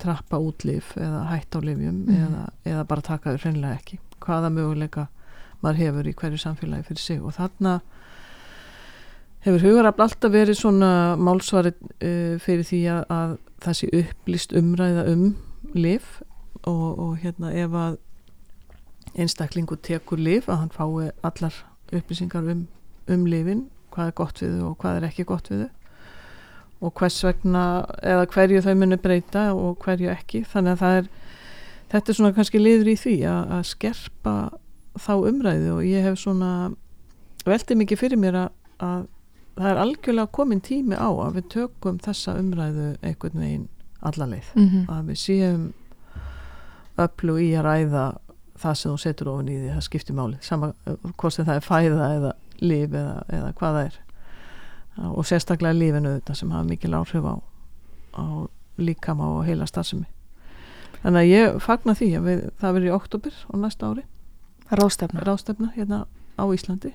trappa út lif eða hætta á lifjum Mhm. eða, eða bara taka þau hreinlega ekki. Hvaða möguleika maður hefur í hverju samfélagi fyrir sig. Og þarna Hefur hugarafl alltaf verið svona málsvari uh, fyrir því að, að það sé upplýst umræða um lif og, og hérna ef að einstaklingu tekur lif að hann fái allar upplýsingar um, um lifin, hvað er gott við þau og hvað er ekki gott við þau og hvers vegna eða hverju þau munu breyta og hverju ekki. Þannig að það er þetta er svona kannski liður í því að, að skerpa þá umræðu. Og ég hef svona veldið mikið fyrir mér að, að það er algjörlega komin tími á að við tökum þessa umræðu einhvern veginn allarleið mm -hmm. að við séum öllu í að ræða það sem þú setur ofin í því það skiptir máli. Sama hvort sem það er fæða eða líf eða, eða hvað það er og sérstaklega lífinu þetta sem hafa mikil áhrif á, á líkama og heila starfsemi. Þannig að ég fagna því að við, það verður í oktober á næsta ári. Rástefna rástefna hérna á Íslandi.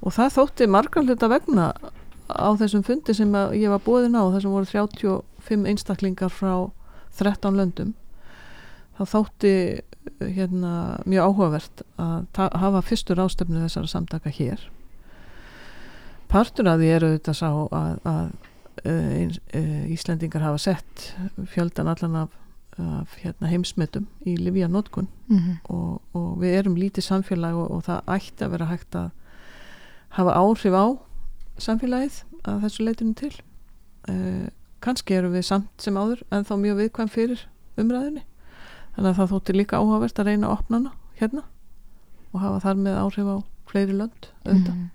Og það þótti margar hluta vegna á þessum fundi sem ég var bóðin á þessum voru 35 einstaklingar frá 13 löndum þá þótti hérna mjög áhugavert að hafa fyrstur ástöfnu þessara samtaka hér partur af því eru þetta sá að, að uh, Íslendingar hafa sett fjöldan allan af, af hérna, heimsmetum í Livia Notkun mm -hmm. og, og við erum lítið samfélag og, og það ætti að vera hægt að hafa áhrif á samfélagið að þessu leitinu til uh, kannski eru við samt sem áður en þá mjög viðkvæm fyrir umræðinni þannig að það þótti líka áhugavert að reyna að opna hana hérna og hafa þar með áhrif á fleiri lönd auðvitað Mhm.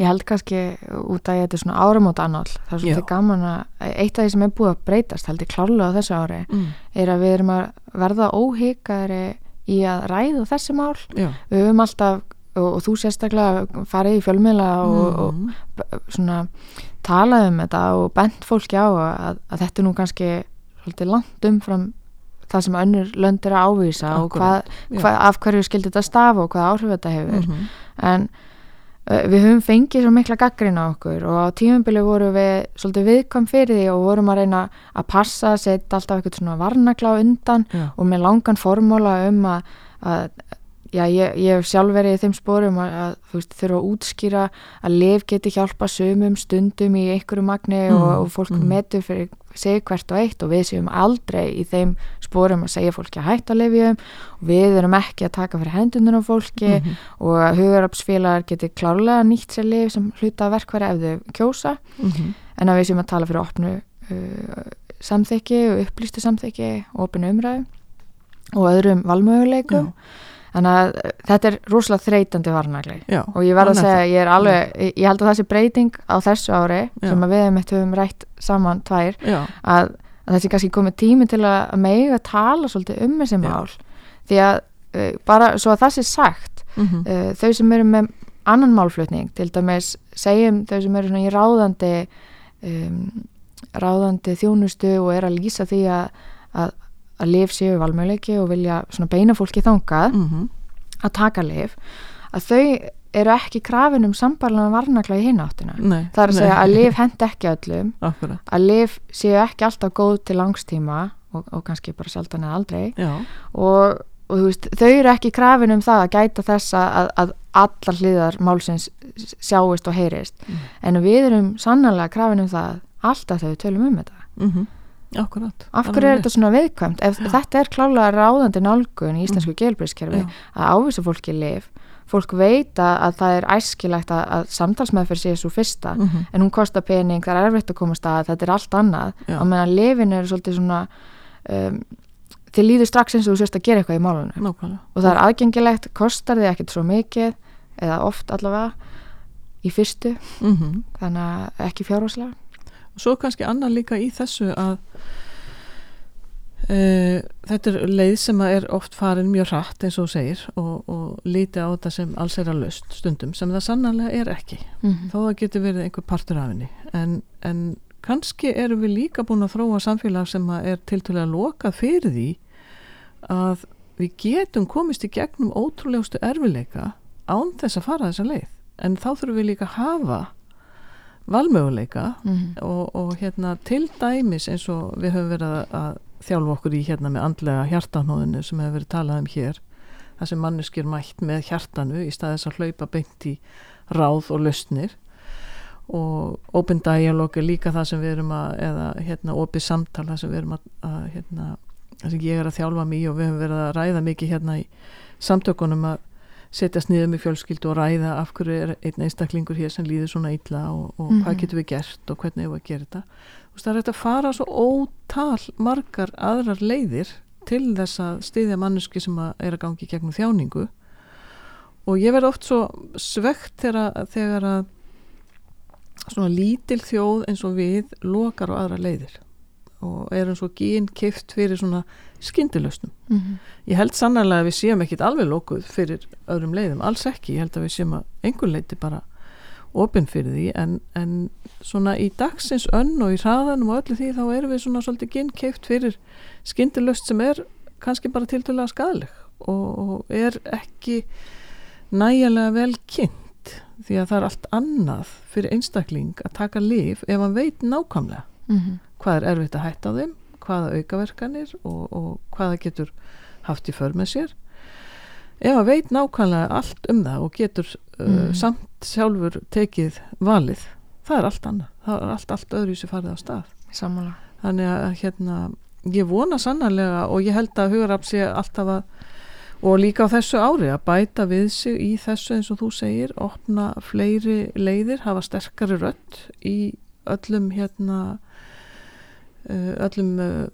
Ég held kannski út að þetta er svona áramóta annál það er svolítið gaman að eitt af því sem er búið að breytast held ég klárlega á þessu ári mm. er að við erum að verða óhyggaðri í að ræða þessi mál Já við höfum alltaf og, og þú sérstaklega farið í fjölmiðla og, og mm. b- svona talað um þetta og bent fólki á að, að þetta er nú kannski svolítið langt umfram það sem önnur lönd er að ávísa og hvað, hvað, af hverju skildi þetta stafa og hvað áhrif þetta hefur Mhm. en uh, við höfum fengið svo mikla gaggrin á okkur og á tímubili vorum við svolítið viðkvæm fyrir því og vorum að reyna að passa, setja alltaf eitthvað svona varnagla á undan Já. og með langan formóla um að, að já, ég, ég hef sjálf verið í þeim sporum að, að þú veist, þurfa að útskýra að lif geti hjálpa sömum stundum í einhverju magni Mm, og, og fólk mm. metur fyrir sig hvert og eitt og við séum aldrei í þeim sporum að segja fólki að hætta að lifjum og við erum ekki að taka fyrir hendunar á fólki Mhm. og að hugarapsfélagar geti klárlega nýtt sér lif sem hluta verkværi ef þau kjósa Mhm. en að við séum að tala fyrir opnu uh, samþykki og upplýstu samþykki og opinu umræðu og öðrum valmöguleikum þannig að uh, þetta er rosalega þreytandi varnagli. Já, og ég verð að segja, ég er alveg ég, ég held að sé breyting á þessu ári Já. sem við mitt höfum rætt saman tvær að, að þessi kannski komið tími til að, mega tala svolítið um þessi mál. Því að uh, bara svo að það sé sagt mhm. uh, þau sem eru með annan málflutning til dæmis segjum þau sem eru svona í ráðandi um, ráðandi þjónustu og er að lýsa því að, að, að lif séu valmöguleiki og vilja beina fólki þangað Mhm. að taka lif að þau eru ekki krafin um sambarlega varnakla í hináttina Nei, það er að nei. segja að lif hendi ekki öllum Akkurat, að lif séu ekki alltaf góð til langstíma og, og kannski bara sjaldan eða aldrei og, og þú veist, þau eru ekki krafin um það að gæta þess að, að allar hliðar málsins sjáist og heyrist Mm. en við erum sannlega krafin um það alltaf við tölum um þetta mhm. Akkurat af hverju er þetta svona viðkvæmt ef þetta er klálega ráðandi nálgun í íslensku mm. Já. að ávisa fólki lif fólk veit að, að það er æskilegt að, að samtalsmeðferð sé svo fyrsta Mhm. en hún kostar pening, það er erfitt að komast að þetta er allt annað Já. og meðan lifin eru svolítið svona um, þið líður strax eins og þú sérst að gera eitthvað í málunum Nákvæmlega og það er aðgengilegt, kostar þið ekkert svo mikið eða oft allavega í fyrstu, Mhm. þannig að ekki fjárháslega og svo kannski annað líka í þessu að uh, þetta er leið sem að er oft farin mjög hratt eins og segir og, og líti á þetta sem alls er að löst stundum sem það sannarlega er ekki. Mm þó það getur verið einhver partur af henni. En, en kannski erum við líka búin að þróa samfélag sem að er tiltölulega lokað fyrir því að við getum komist í gegnum ótrúlegustu erfileika án þess að fara þessa leið. En þá þurfum við líka að hafa valmöguleika -hmm. og, og hérna til dæmis eins og við höfum verið að, að þjálfa okkur í hérna með andlega hjartanóðinu sem hefur verið talað um hér það sem manneskir mætt með hjartanu í staðis að hlaupa beint í ráð og lausnir og open dialog er líka það sem við erum að eða hérna opið samtal það sem við erum að, að hérna, það sem ég er að þjálfa mjög og við höfum verið að ræða mikið hérna í samtökunum að setjast niður með fjölskyldu og ræða af hverju er einn einstaklingur hér sem líður svona illa og, og mm -hmm. hvað Mhm. getur við gert og hvernig hefur við að gera þetta Þú veist, það er hægt að fara svo ótal margar aðrar leiðir til þess að styðja manneski sem að er að gangi gegnum þjáningu og ég verð oft svo svegt þegar, þegar að svona lítil þjóð eins og við lokar á aðra leiðir og erum svo gín kift fyrir svona skyndilösnum Mhm. ég held sannarlega að við séum ekkit alveg lokuð fyrir öðrum leiðum, alls ekki ég held að við séum að einhver leiti bara opinn fyrir því en, en svona í dagsins önn og í hraðanum og öllu því þá erum við svona svolítið ginnkeift fyrir skyndilöst sem er kannski bara tildulega skadaleg og, er ekki nægilega vel kynnt því að það er allt annað fyrir einstakling að taka lif ef hann veit nákvæmlega Mhm. hvað er erfitt að hætta á þeim hvaða aukaverkanir og, og hvaða getur haft í för með sér ef að veit nákvæmlega allt um það og getur uh, Mhm. samt sjálfur tekið valið það er allt annað, það er allt, allt öðru sem farið á stað Sammála. þannig að hérna ég vona sannarlega og ég held að hugarafn sé alltaf að og líka á þessu ári að bæta við sig í þessu eins og þú segir opna fleiri leiðir, hafa sterkari rödd í öllum hérna öllum uh,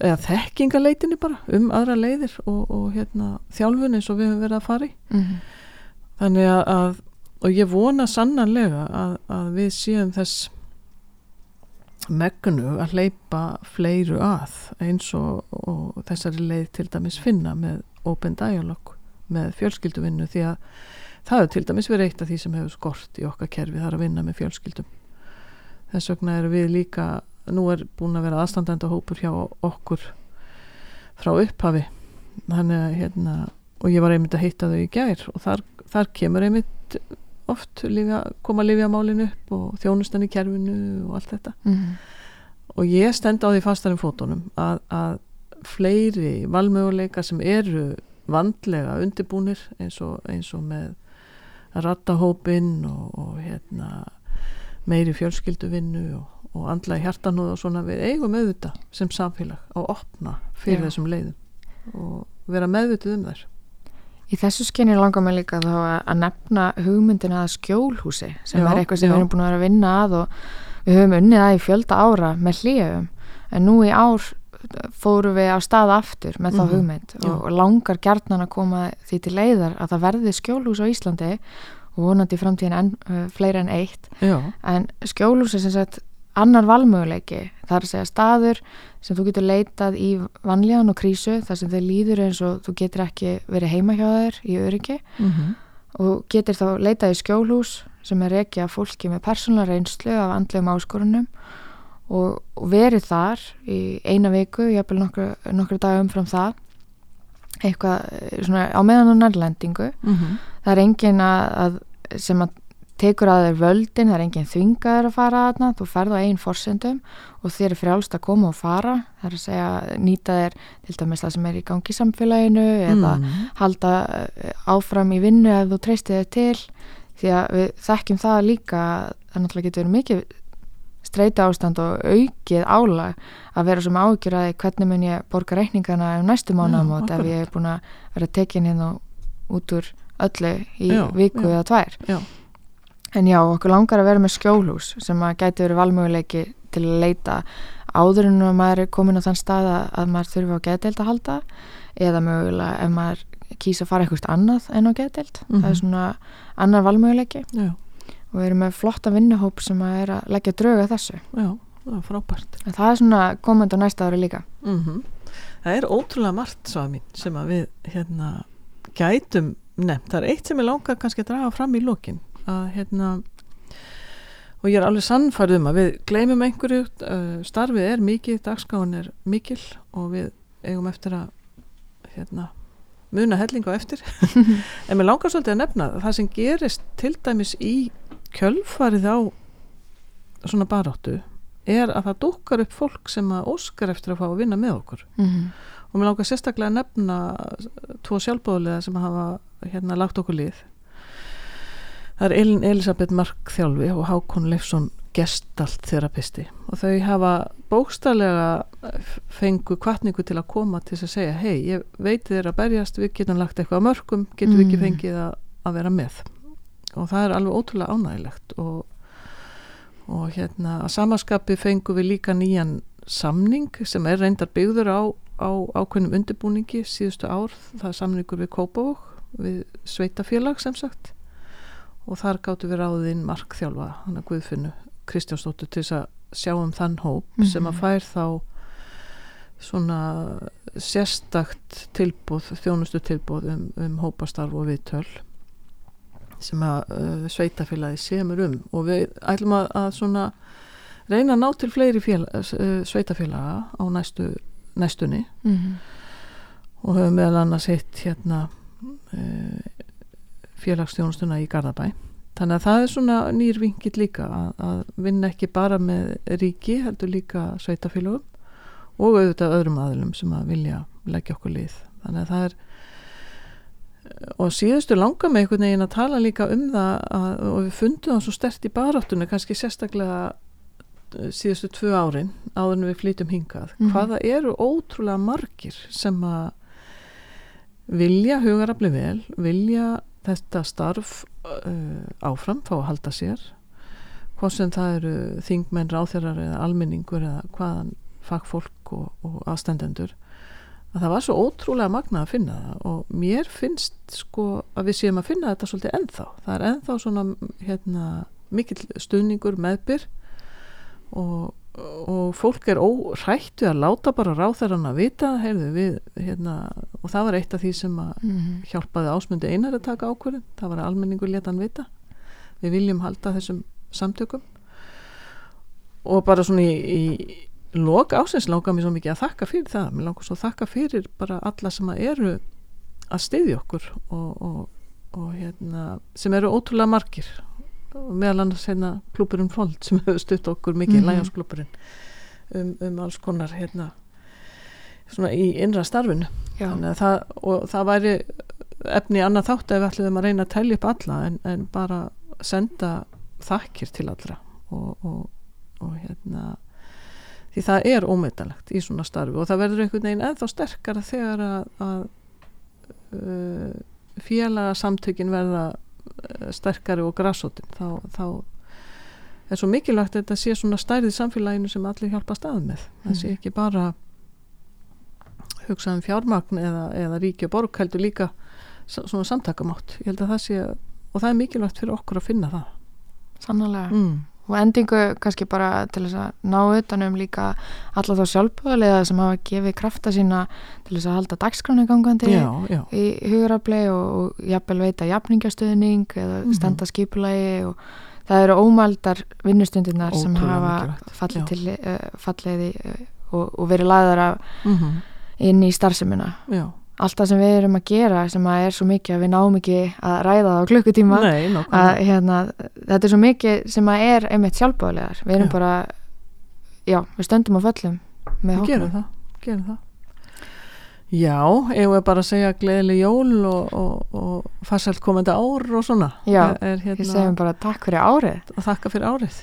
eða þekkingaleitinni bara um aðra leiðir og, og hérna þjálfun eins og við höfum verið að fara í Mhm. þannig að, að og ég vona sannarlega að, að við séum þess megnu að hleypa fleiru að eins og, og þessari leið til dæmis finna með open dialog með fjölskylduvinnu því að það er til dæmis verið eitt af því sem hefur skort í okkar kerfi það er að vinna með fjölskyldum þess vegna erum við líka nú er búin að vera aðstandenda hópur hjá okkur frá upphafi þannig hérna og ég var einmitt að hitta þau í gær og þar, þar kemur einmitt oft lífja, koma lífjamálin upp og þjónustan í kerfinu og allt þetta Mhm. og ég stend á því fastarum fótunum að, að fleiri valmöguleika sem eru vandlega undirbúnir eins og, eins og með rattahópin og, og hérna meiri fjölskylduvinnu og, og andla í hjartanúð og svona við eigum auðvitað sem samfélag að opna fyrir Já. þessum leiðum og vera meðvituð um þær Í þessu skinni langar mig líka þá að- nefna hugmyndina að skjólhúsi sem Já, er eitthvað sem já. við erum búin að vera að vinna að og við höfum unnið að í fjölda ára með hlýjum en nú í ár fórum við á stað aftur með þá Mhm, hugmynd já. og langar gjarnan að koma því til leiðar að það verði skjólhús á Íslandi og vonandi framtíðin en, uh, fleiri en eitt Já, en skjólhús er sem sagt annar valmöguleiki, það er að segja staður sem þú getur leitað í vanlíðan og krísu þar sem þeir líður eins og þú getur ekki verið heima hjá þér í öryggi. Mm og getur þá leitað í skjólhús sem er ekki að fólki með persónulega reynslu af andlegum áskorunum og, og verið þar í eina viku, jafnvel nokkur, nokkur dag umfram það. Eitthvað eh, svona á meðan á nærlendingu. -hmm. það er engin að, að sem að tekur að þér völdin, það er engin þvingaður að fara aðna, þú ferð á einn forsendum og þér er frjálst að koma og fara það er að segja, nýta þér til dæmis það sem er í gangi í samfélaginu eða mm. halda eh, áfram í vinnu ef þú treystið þér til því að við þekkjum það líka að það náttúrulega getur verið mikið streita ástand og aukið álag að vera sem ágjur að hvernig mun ég borga reikningana um næstu mánuðamót ef akkurat. ég er búin að vera tekin hérna út úr öllu í Já, viku já. eða tvær Já. En já, okkur langar að vera með skjólhús sem að gæti verið valmöguleiki til að leita áður en að maður er komin á þann stað að, að maður þurfi á geðdeild að halda eða mögulega ef maður kýsa að fara eitthvað annað en á geðdeild. Það Mhm. er svona annar valmöguleiki. Já, og við erum með flotta vinnuhóp sem að er að leggja drög að þessu. Já, það er frábært. En það er svona komandi á næsta ári líka. Mm Það er ótrúlega margt svo að mín sem að við hérna gætum nefnt. Það er eitt sem ég langar kannski að draga fram í lokin að hérna og ég er alveg sannfærið um að við gleymum einhverju, uh, starfið er mikið, dagskáin er mikil og við eigum eftir að hérna muna hellinga eftir. *laughs* En mér langar svolítið að nefna það sem gerist til dæmis í kjölfarið á svona baráttu er að það dúkkar upp fólk sem að óskar eftir að fá að vinna með okkur. Mm -hmm. og mér langar sérstaklega að nefna tvo sjálfbóðlega sem hafa hérna lagt okkur lið Það er Elin Elisabeth Mark þjálfi og Hákon Leifsson gestalt þerapisti og þau hafa bókstarlega fengu kvartningu til að koma til að segja hei, ég veit þér að berjast við getum lagt eitthvað að mörgum, getum við ekki Mm. fengið að, að vera með? Og það er alveg ótrúlega ánægilegt og, og hérna að samaskapi fengu við líka nýjan samning sem er reyndar byggður á, á ákveðnum undirbúningi síðustu ár, það er samningur við Kópavók, við sveitafélag sem sagt og þar gáttu við ráðinn markþjálfa, hann að Guðfinnu Kristjánsdóttur til þess að sjá um þann hóp sem að Mhm. fær þá svona sérstakt tilbúð, þjónustu tilbúð um, um hópastarf og viðtöl sem að uh, sveitafélagi semur um og við ætlum að, að svona reyna að ná til fleiri félag, uh, sveitafélaga á næstu, næstunni Mhm. og höfum meðal annars hitt hérna uh, félagsstjónustuna í Garðabæ. Þannig að það er svona nýr vingill líka að, að vinna ekki bara með ríki heldur líka sveitafélagum og auðvitað öðrum aðlum sem að vilja leggja okkur lið. Þannig að það er og síðustu langa með einhvern veginn að tala líka um það að, og við fundum það svo stert í baráttunni kannski sérstaklega eh, síðustu tvö árin áður en við flytum hingað. Mhm. hvaða eru ótrúlega margir sem að vilja hugarafli vel vilja þetta starf uh, áfram fá að halda sér. Hvort sem það eru þingmenn, ráþeirar eða almenningur eða hvaðan fagfólk og, og aðstendendur að það var svo ótrúlega magnað að finna það og mér finnst sko að við séum að finna þetta svolítið ennþá. Það er ennþá svona hérna, mikill stuðningur meðbyr og, og fólk er órætt við að láta bara ráþeirann að vita heyrðu, við, hérna, og það var eitt af því sem að Mhm. hjálpaði ásmundi einar að taka ákvörðin það var að almenningur leta hann vita. Við viljum halda þessum samtökum. Og bara svona í, í lok ásins langar mér svo mikið að þakka fyrir það. Mér langar svo að þakka fyrir bara alla sem að eru að styðja okkur og, og, og hérna sem eru ótrúlega margir og meðal annars hérna klúburinn Fold sem hefur stutt okkur mikið mm. -hmm. um, um alls konar hérna svona í innra starfinu það, og það væri efni annað þátt ef við ætlum að reyna að telja upp alla en, en bara senda þakkir til allra og, og, og hérna því það er ómetanlegt í svona starfi og það verður einhvern veginn eða sterkara þegar að, að uh, félagasamtökin verða uh, sterkari og grassótin þá, þá er svo mikilvægt að þetta sé svona stærði samfélaginu sem allir hjálpa stað með það sé ekki bara hugsa um fjármagn eða, eða ríki og borg heldur líka svona samtakamátt ég held að það sé og það er mikilvægt fyrir okkur að finna það Sannlega. mm. Og endingu kannski bara til þess að ná utanum líka alla þá sjálfbúðarlega sem hafa gefið krafta sína til þess að halda dagskránu gangandi já, já, í hugurafli og, og jafnvel veita jafningastöðning eða Mhm. standa skipulagi og það eru ómældar vinnustundirnar sem hafa fallið, til, uh, fallið í, uh, og, og verið lagðar af mm inn í starfsemina. já. Allt það sem við erum að gera sem að er svo mikið að við náum ekki að ræða það á klukkutíma Nei, að hérna, þetta er svo mikið sem að er einmitt sjálfbáðlegar við erum Já. bara já, við stöndum á föllum Við gerum það, gerum það. Já, eigum við bara að segja gleðileg jól og, og, og farsælt komandi ár og svona. Já, er, er hérna, við segjum bara takk fyrir árið. Og þakka fyrir árið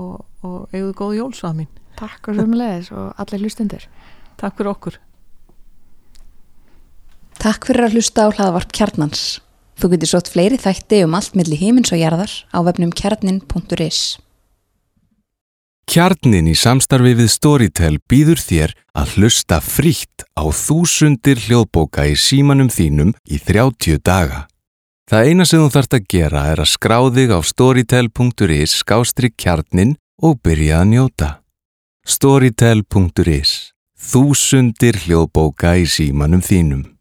og, og við góð jól svo mín takk og sömulegis og allir hlustundir Takk fyrir okkur Takk fyrir að hlusta á hlaðvarp kjarnans. Þú getur sótt fleiri þætti um allt milli himins og jarðar á vefnum kjarnin.is. Kjarnin í samstarfi við Storytel býður þér að hlusta frítt á þúsundir hljóðbóka í símanum þínum í 30 daga. Það eina sem þú þarft að gera er að skrá þig á storytel.is skástrík kjarnin og byrja að njóta. Storytel.is Þúsundir hljóðbóka í símanum þínum.